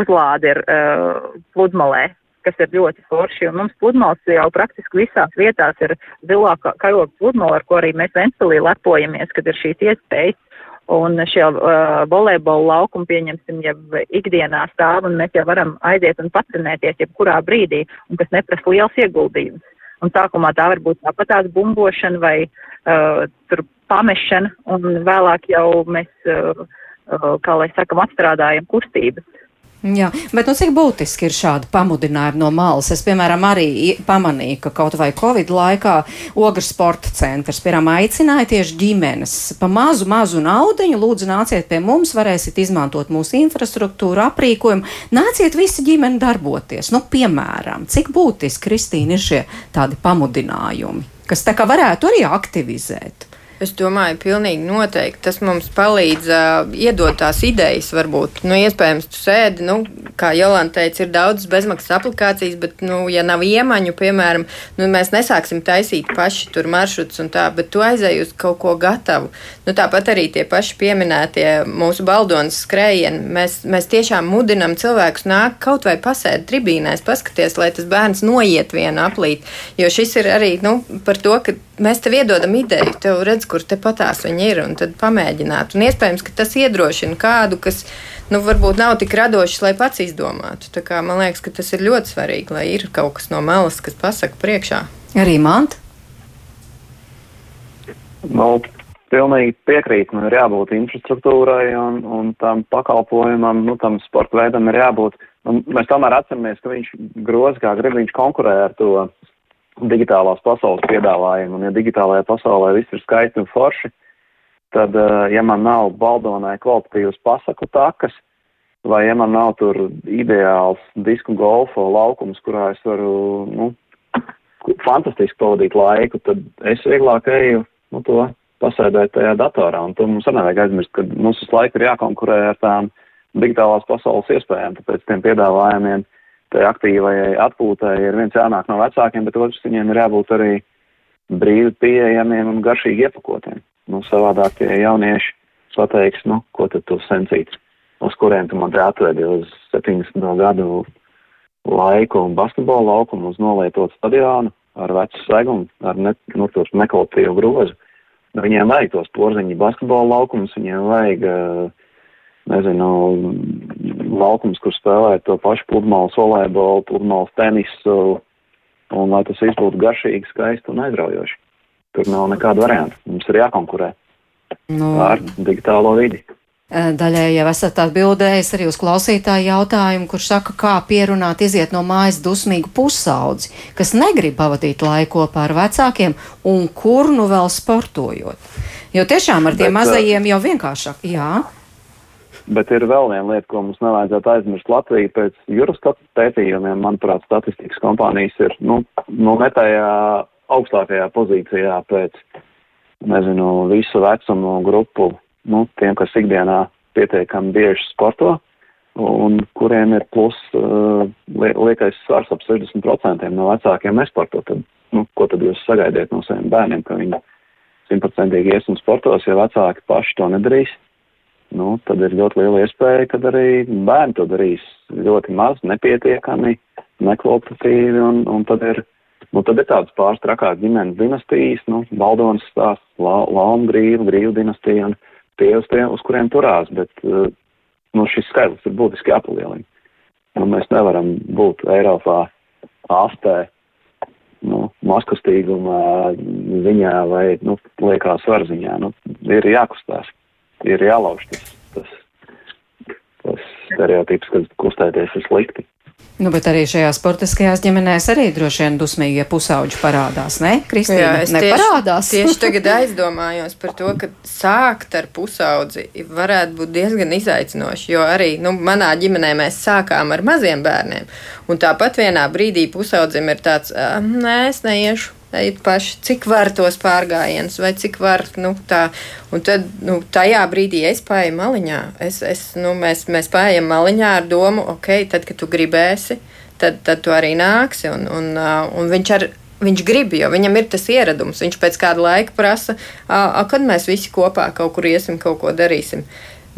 uzlāde ir uh, pludmalē kas ir ļoti forši. Un mums pludmales jau praktiski visās vietās ir zilā karoga pludmale, ar ko arī mēs Ventspilī lepojamies, kad ir šīs iespējas. Un šie uh, volejbola laukumi, pieņemsim, jau ikdienā stāv, un mēs jau varam aiziet un patrenēties jebkurā brīdī, un kas neprasa liels ieguldījums. Un sākumā tā var būt tāpatās bumbošana vai uh, tur pamešana, un vēlāk jau mēs, uh, uh, kā lai sakam, atstrādājam kustības.
Jā, bet nu, cik būtiski ir šādi pamudinājumi no malas? Es, piemēram, arī pamanīju, ka kaut vai Covid laikā Ogres sporta centrs, piemēram, aicināja tieši ģimenes pa mazu, mazu naudiņu, lūdzu, nāciet pie mums, varēsiet izmantot mūsu infrastruktūru, aprīkojumu, nāciet visi ģimeni darboties. Nu, piemēram, cik būtiski, Kristīna, ir šie tādi pamudinājumi, kas tā kā varētu arī aktivizēt?
Es domāju, pilnīgi noteikti tas mums palīdz uh, iedot tās idejas, varbūt. Nu, iespējams, tu sēdi, nu, kā Jolanta teica, ir daudz bezmaksas aplikācijas, bet, nu, ja nav iemaņu, piemēram, nu, mēs nesāksim taisīt paši tur maršruts un tā, bet tu aizēji uz kaut ko gatavu. Nu, tāpat arī tie paši pieminētie mūsu baldonas skrējieni. Mēs, mēs tiešām mudinam cilvēkus nākt kaut vai pasēdi tribīnēs, paskaties, lai tas bērns noiet vienu aplīt. Jo šis ir arī, nu, par to, ka mēs tev iedodam ideju, tev redz, kur tepatās viņi ir, un tad pamēģināt. Un iespējams, ka tas iedrošina kādu, kas nu, varbūt nav tik radošs, lai pats izdomātu. Tā kā, man liekas, ka tas ir ļoti svarīgi, lai ir kaut kas no malas, kas pasaka priekšā.
Arī man?
Nu, pilnīgi piekrīt. Nu, ir jābūt infrastruktūrai un, un tam pakalpojumam, nu, tam sporta veidam ir jābūt. Un mēs tomēr atceramies, ka viņš groz kā grib, viņš konkurē ar to digitālās pasaules piedāvājumu. Un, ja digitālajā pasaulē viss ir skaisti un forši, tad, eh, ja man nav baldonai kvalitatīvas pasaku takas, vai ja man nav tur ideāls disku golfa laukums, kurā es varu, nu, fantastiski pavadīt laiku, tad es vieglāk eju nu, to pasēdēt tajā datorā. Un to mums arī nevajag aizmirst, ka mums visu laiku ir jākonkurē ar tām digitālās pasaules iespējām, tāpēc tiem piedāvājumiem, tai aktīvajai atpūtai ir viens jānāk no vecākiem, bet otrs viņiem ir jābūt arī brīvi pieejamiem un garšīgi iepakotiem. Nu, savādāk tie jaunieši pateiks, nu, ko tad tu sensīts, uz kuriem tu man te atvedi uz 70 gadu laiku un basketbola laukumu uz nolietotu stadionu ar vecu segumu, ar ne, nu, nekvalitatīvu grozu. Nu, viņiem vajag tos porziņu basketbola laukumus, viņiem vajag, nezinu, laukums, kur spēlēt to pašu pludmales volejbolu, pludmales tenisu, un lai tas viss būtu garšīgi, skaisti un aizraujoši. Tur nav nekāda varianta. Mums ir jākonkurē nu, ar digitālo vidi.
Eh, daļai jau esat atbildējis arī uz klausītāju jautājumu, kurš saka, kā pierunāt iziet no mājas dusmīgu pusaudzi, kas negrib pavadīt laiku kopā ar vecākiem un kur nu vēl sportojot. Jo tiešām ar tiem Bet, mazajiem jau vienkāršāk, jā.
Bet ir vēl viena lieta, ko mums nevajadzētu aizmirst. Latvija pēc Eurostat pētījumiem, manuprāt, statistikas kompānijas ir, nu, nu ne tajā augstākajā pozīcijā pēc, nezinu, visu vecumu grupu nu, tiem, kas ikdienā pietiekami bieži sporto un kuriem ir plus uh, liekais svars ap 60% no vecākiem nesporto, tad, nu, ko tad jūs sagaidiet no saviem bērniem, ka viņi simtprocentīgi ies un sportos, ja vecāki paši to nedarīs? Nu, tad ir ļoti liela iespēja, ka arī bērni to darīs ļoti maz, nepietiekami, nekvalitatīvi, un, un tad ir, nu, tad ir tādas pāris trakās ģimenes dinastijas, nu, Baldonas stāsts, La, Lauma grīva, grīva dinastija, un, tie, uz, tie, uz kuriem turās, bet uh, nu, šis skaitlis ir būtiski jāpalielina. Nu, mēs nevaram būt Eiropā astē, nu, maskastīguma ziņā vai, nu, liekā svara ziņā. Nu, ir jākustās, ir jālauž tas, tas, tas stereotips, ka kustēties ir slikti.
Nu, bet arī šajā sportiskajās ģimenēs arī droši vien dusmīgie pusauģi parādās, ne? Kristīna, Jā, es neparādās.
Tieši, tieši tagad aizdomājos par to, ka sākt ar pusaudzi varētu būt diezgan izaicinoši, jo arī, nu, manā ģimenē mēs sākām ar maziem bērniem, un tāpat vienā brīdī pusaudzim ir tāds, nē, es neiešu ejiet paši, cik var tos pārgājienus, vai cik var, nu, tā. Un tad, nu, tajā brīdī es pāju maliņā. Es, es, nu, mēs, mēs pājam maliņā ar domu, ok, tad, kad tu gribēsi, tad, tad tu arī nāksi. Un, un, un viņš ar, Viņš grib, jo viņam ir tas ieradums. Viņš pēc kāda laika prasa, kad mēs visi kopā kaut kur iesim, kaut ko darīsim.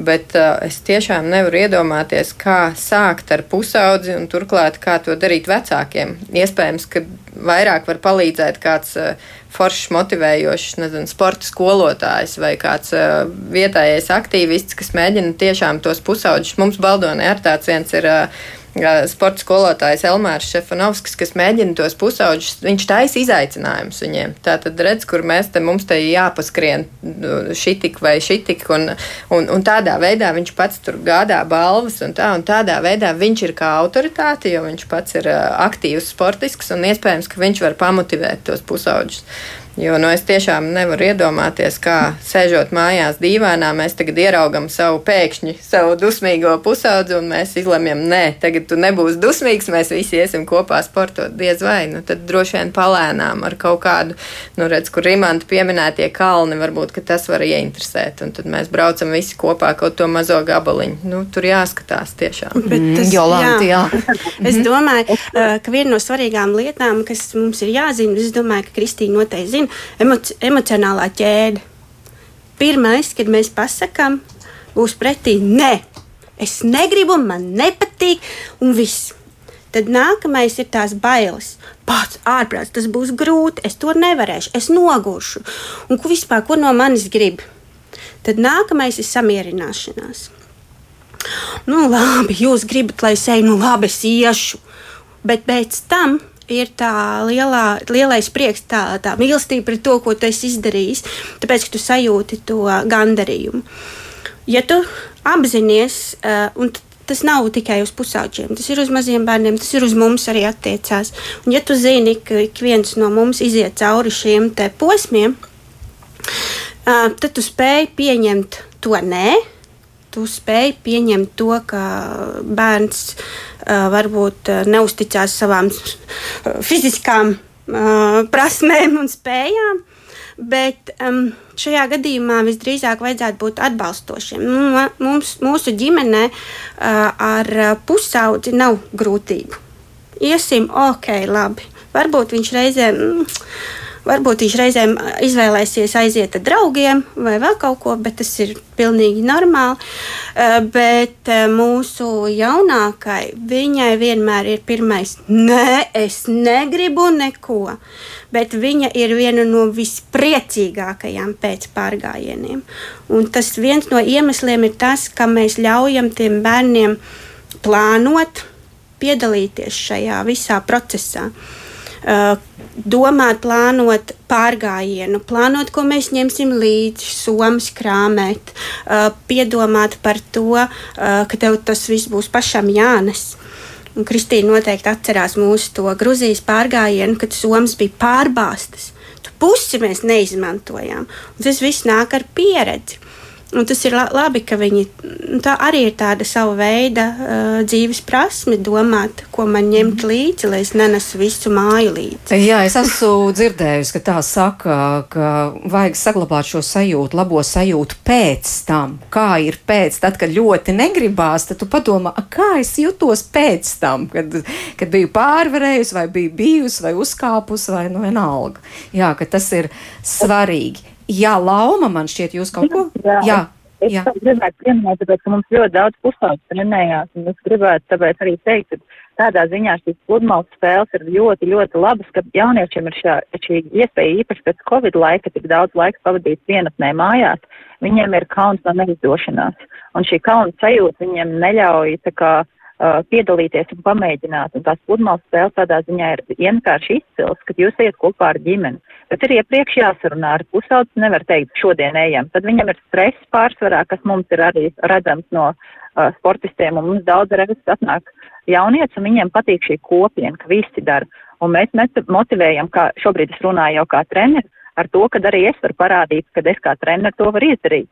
Bet uh, es tiešām nevaru iedomāties, kā sākt ar pusaudzi un turklāt kā to darīt vecākiem. Iespējams, ka vairāk var palīdzēt kāds uh, foršs, motivējošs, nezinu, sporta skolotājs vai kāds uh, vietējais aktīvists, kas mēģina tiešām tos pusaudžus. Mums Baldonē ar tāds viens ir. Uh, sporta skolotājs Elmārs Šefanovskis, kas mēģina tos pusauģus, viņš taisa izaicinājumus viņiem. Tā tad redz, kur mēs te mums te jāpaskrien nu, šitik vai šitik, un, un, un tādā veidā viņš pats tur gādā balvas, un tā, un tādā veidā viņš ir kā autoritāte, jo viņš pats ir aktīvs sportisks, un iespējams, ka viņš var pamotivēt tos pusauģus. Jo nu, es tiešām nevaru iedomāties, kā sēžot mājās dīvainā, mēs tagad ieraugam savu pēkšņi, savu dusmīgo pusaudzi, un mēs izlemjam, nē, tagad tu nebūsi dusmīgs, mēs visi iesim kopā sportot. Diez vai, nu tad droši vien palēnām ar kaut kādu, nu redz, kur Rimanta pieminētie kalni, varbūt, ka tas var ieinteresēt, un tad mēs braucam visi kopā kaut to mazo gabaliņu. Nu, tur jāskatās tiešām.
Bet tas, mm, Jolanta, jā. jā.
es domāju, ka viena no svarīgām lietām, kas mums ir jāzina, es domāju, ka Kristīna noteikti zina, zina, emoci emocionālā ķēde. Pirmais, kad mēs pasakām, būs pretī nē, es negribu, man nepatīk, un viss. Tad nākamais ir tās bailes. Pats ārprāts, tas būs grūti, es to nevarēšu, es noguršu. Un ko vispār, ko no manis grib? Tad nākamais ir samierināšanās. Nu, labi, jūs gribat, lai es eju, nu labi, es iešu. Bet pēc tam ir tā lielā, lielais prieks, tā, tā mīlestība pret to, ko tu esi izdarījis, tāpēc, ka tu sajūti to gandarījumu. Ja tu apzinājies, uh, un tas nav tikai uz pusauģiem, tas ir uz maziem bērniem, tas ir uz mums arī attiecās. Un, ja tu zini, ka ik viens no mums iziet cauri šiem posmiem, uh, tad tu spēj pieņemt to nē, tu spēj pieņemt to, ka bērns uh, varbūt neusticās savām fiziskām prasmēm un spējām. Bet um, šajā gadījumā visdrīzāk vajadzētu būt atbalstošiem. Nu, mums, mūsu ģimenē uh, ar pusaudzi nav grūtību. Iesim, ok, labi. Varbūt viņš reizēm. Mm, Varbūt viņš reizēm izvēlēsies aiziet ar draugiem vai vēl kaut ko, bet tas ir pilnīgi normāli. Bet mūsu jaunākai, viņai vienmēr ir pirmais, nē, es negribu neko. Bet viņa ir viena no vispriecīgākajām pēc pārgājieniem. Un tas viens no iemesliem ir tas, ka mēs ļaujam tiem bērniem plānot, piedalīties šajā visā procesā. Uh, domāt, plānot pārgājienu, plānot, ko mēs ņemsim līdzi, somas krāmēt, uh, piedomāt par to, uh, ka tev tas viss būs pašam jānes. Un Kristīna noteikti atcerās mūsu to Grūzijas pārgājienu, kad somas bija pārbāztas. Tu pusi mēs neizmantojām. Un tas viss nāk ar pieredzi. Un tas ir labi, ka viņi nu, tā arī ir tāda sava veida uh, dzīves prasme, domāt, ko man ņemt mhm. līdzi, lai es nenesu visu māju līdzi.
Jā, es esmu dzirdējusi, ka tā saka, ka vajag saglabāt šo sajūtu, labo sajūtu pēc tam. Kā ir pēc, tad, kad ļoti negribās, tad tu padomā, kā es jutos pēc tam, kad, kad biju pārvarējusi, vai biju bijusi, vai uzkāpusi, vai nu vienalga. Jā, ka tas ir svarīgi. Jā, Lauma, man šķiet, jūs kaut ko?
Jā. jā. Es jā. gribētu pieminēt, tāpēc, ka mums ļoti daudz pusauģu trenējās, un es gribētu tāpēc arī teikt, ka tādā ziņā šīs pludmales spēles ir ļoti, ļoti labas, ka jauniešiem ir šā, šī iespēja īpaši pēc Covid laika, tik daudz laika pavadīts vienatnē mājās, viņiem ir kauns no neizdošanās, un šī kauna sajūta viņiem neļauj tā kā uh, piedalīties un pamēģināt. Un tās pludmales spēles tādā ziņā ir vienkārši izcils, kad jūs iet kopā ar ģimeni. Bet ir iepriekš jāsarunā ar pusaudzes, nevar teikt, šodien ejam. Tad viņam ir stress pārsvarā, kas mums ir arī redzams no uh, sportistiem, un mums daudz reizes atnāk jaunieci, un viņiem patīk šī kopiena, ka visi dara. Un mēs motivējam, kā šobrīd es runāju jau kā treneris, ar to, ka arī es varu parādīt, ka es kā treneris to varu izdarīt.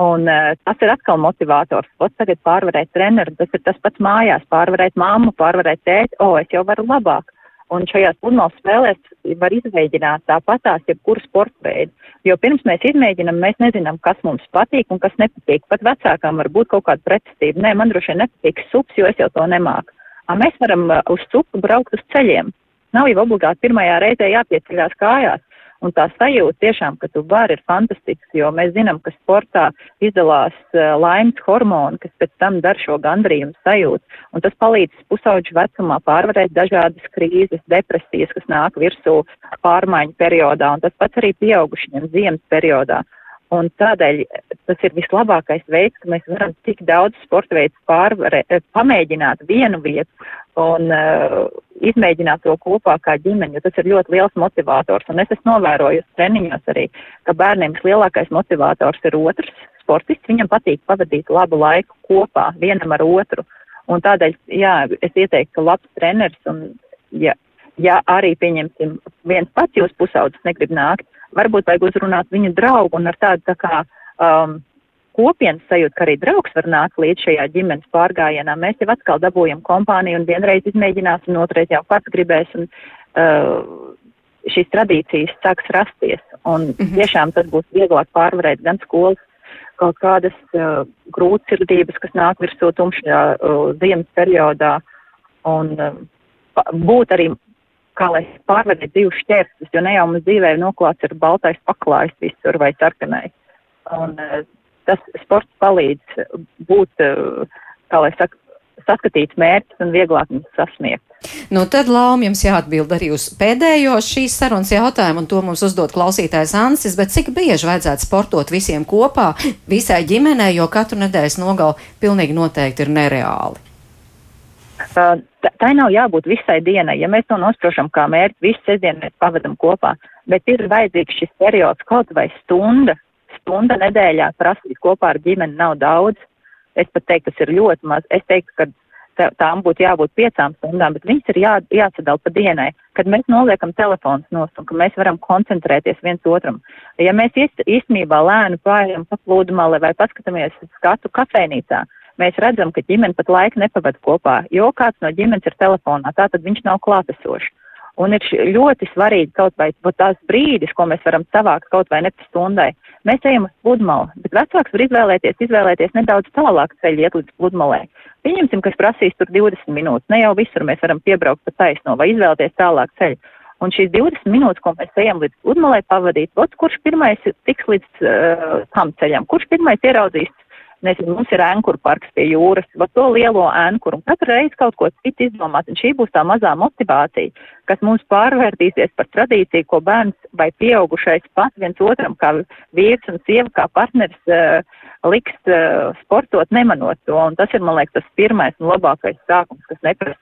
Un uh, tas ir atkal motivators. Pats tagad pārvarēt treneru, tas ir tas pats mājās, pārvarēt mammu, pārvarēt tēti, o, oh, es jau varu labāk. Un šajās pludmales spēlēs var izmēģināt tāpatās jebkuru sporta veidu. Jo pirms mēs izmēģinām, mēs nezinām, kas mums patīk un kas nepatīk. Pat vecākām var būt kaut kāda pretestība. Nē, man droši vien nepatīk sups, jo es jau to nemāku. Mēs varam uh, uz supu braukt uz ceļiem. Nav jau obligāti pirmajā reizē jāpieceļās kājās. Un tā sajūta tiešām, ka tu vari, ir fantastisks, jo mēs zinām, ka sportā izdalās uh, laimes hormoni, kas pēc tam dar šo gandrījumu sajūtu. Un tas palīdz pusauģu vecumā pārvarēt dažādas krīzes, depresijas, kas nāk virsū pārmaiņu periodā, un tas pats arī pieaugušiem ziemas periodā. Un tādēļ tas ir vislabākais veids, ka mēs varam tik daudz sporta veidu pārvarēt, eh, pamēģināt vienu vietu un uh, izmēģināt to kopā kā ģimeni, jo tas ir ļoti liels motivators. Un es esmu novērojusi treniņos arī, ka bērniem vislielākais motivators ir otrs sportists. Viņam patīk pavadīt labu laiku kopā vienam ar otru. Un tādēļ, jā, es ieteiktu, ka labs treneris un, ja, ja arī, pieņemsim, viens pats jūs pusaudzis negrib nākt, varbūt vajag uzrunāt viņu draugu un ar tādu tā kā um, kopienas sajūtu, ka arī draugs var nākt līdz šajā ģimenes pārgājienā. Mēs jau atkal dabūjam kompāniju un vienreiz izmēģināsim, un otrais jau pats gribēs. Un, uh, šīs tradīcijas sāks rasties, un mm -hmm. tiešām tas būs vieglāk pārvarēt gan skolas kaut kādas uh, grūtsirdības, kas nāk virsū tumšajā uh, ziemas periodā, un uh, būt arī kā lai pārvarētu divus šķēršļus, jo ne jau mums dzīvē noklāts ir baltais paklājs visur vai sarkanais. Un uh, tas sports palīdz būt, uh, kā lai saka, saskatīts mērķis un vieglāk viņus sasniegt.
Nu, tad, Laum, jums jāatbild arī uz pēdējo šīs sarunas jautājumu, un to mums uzdod klausītājs Ansis, bet cik bieži vajadzētu sportot visiem kopā, visai ģimenei, jo katru nedēļas nogalu pilnīgi noteikti ir nereāli?
Tai nav jābūt visai dienai. Ja mēs to nosprošam kā mērķi, visu sestdienu mēs pavadam kopā, bet ir vajadzīgs šis periods kaut vai stunda, stunda nedēļā prasīt kopā ar ģimeni nav daudz. Es pat teiktu, tas ir ļoti maz. Es teiktu, ka tām būtu jābūt piecām stundām, bet viņas ir jā, jāsadala pa dienai, kad mēs noliekam telefons nost un ka mēs varam koncentrēties viens otram. Ja mēs īstenībā lēni pārējām paplūdumā vai paskatāmies skatu kafejnīcā, mēs redzam, ka ģimene pat laiku nepavada kopā, jo kāds no ģimenes ir telefonā, tātad viņš nav klātesošs. Un ir ļoti svarīgi kaut vai tās brīdis, ko mēs varam savākt kaut vai nepus stundai. Mēs ejam uz pludmali, bet vecāks var izvēlēties, izvēlēties nedaudz tālāk ceļu iet līdz pludmalē. Pieņemsim, kas prasīs tur 20 minūtes. Ne jau visur mēs varam piebraukt pa taisno vai izvēlēties tālāk ceļu. Un šīs 20 minūtes, ko mēs ejam līdz pludmalē pavadīt, ot, kurš pirmais tiks līdz uh, tam ceļam, kurš pirmais ieraudzīs nezinu, mums ir ēnkuru parks pie jūras, var to lielo ēnkuru, un katru reizi kaut ko citu izdomāt, un šī būs tā mazā motivācija, kas mums pārvērtīsies par tradīciju, ko bērns vai pieaugušais pats viens otram, kā vīrs un sieva, kā partners, uh, liks uh, sportot, nemanot to, un tas ir, man liekas, tas pirmais un labākais sākums, kas neprasa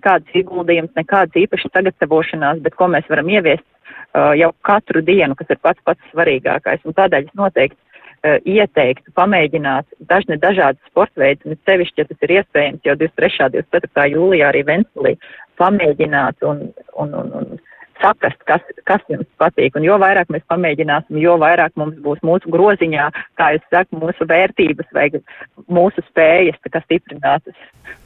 kādas ieguldījums, nekādas īpašas sagatavošanās, bet ko mēs varam ieviest uh, jau katru dienu, kas ir pats pats svarīgākais. Un tādēļ es noteikti ieteiktu pamēģināt dažne dažādas sporta veidus, un sevišķi, ja tas ir iespējams jau 23. 24. jūlijā arī Venspilī, pamēģināt un, un, un, un saprast, kas, kas jums patīk. Un jo vairāk mēs pamēģināsim, jo vairāk mums būs mūsu groziņā, kā jūs sakat, mūsu vērtības vai mūsu spējas stiprinātas.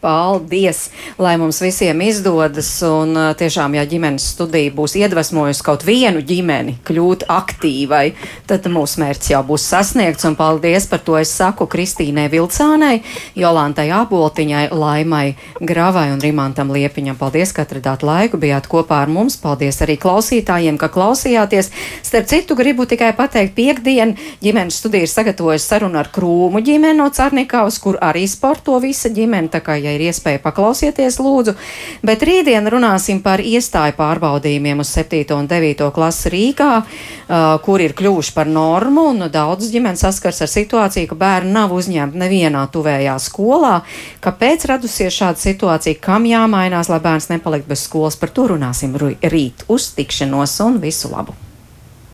Paldies! Lai mums visiem izdodas, un tiešām, ja ģimenes studija būs iedvesmojusi kaut vienu ģimeni kļūt aktīvai, tad mūsu mērķis jau būs sasniegts, un paldies par to es saku Kristīnai Vilcānai, Jolantai Aboltiņai, Laimai Gravai un Rimantam Liepiņam. Paldies, ka atradāt laiku, bijāt kopā ar mums. Paldies arī klausītājiem, ka klausījāties. Starp citu, gribu tikai pateikt, piekdien ģimenes studija ir sagatavojusi sarunu ar Krūmu ģimeni no Carnikavas, kur arī sporto visa ģimene, tā kā, ja ir iespēja paklausieties, lūdzu. Bet rītdien runāsim par iestāju pārbaudījumiem uz 7. un 9. klasi Rīgā, uh, kur ir kļuvuši par normu, un daudz ģimenes saskars ar situāciju, ka bērni nav uzņemti nevienā tuvējā skolā. Kāpēc radusies šāda situācija, kam jāmainās, lai bērns nepalikt bez skolas, par to runāsim rīt uz tikšanos un visu labu!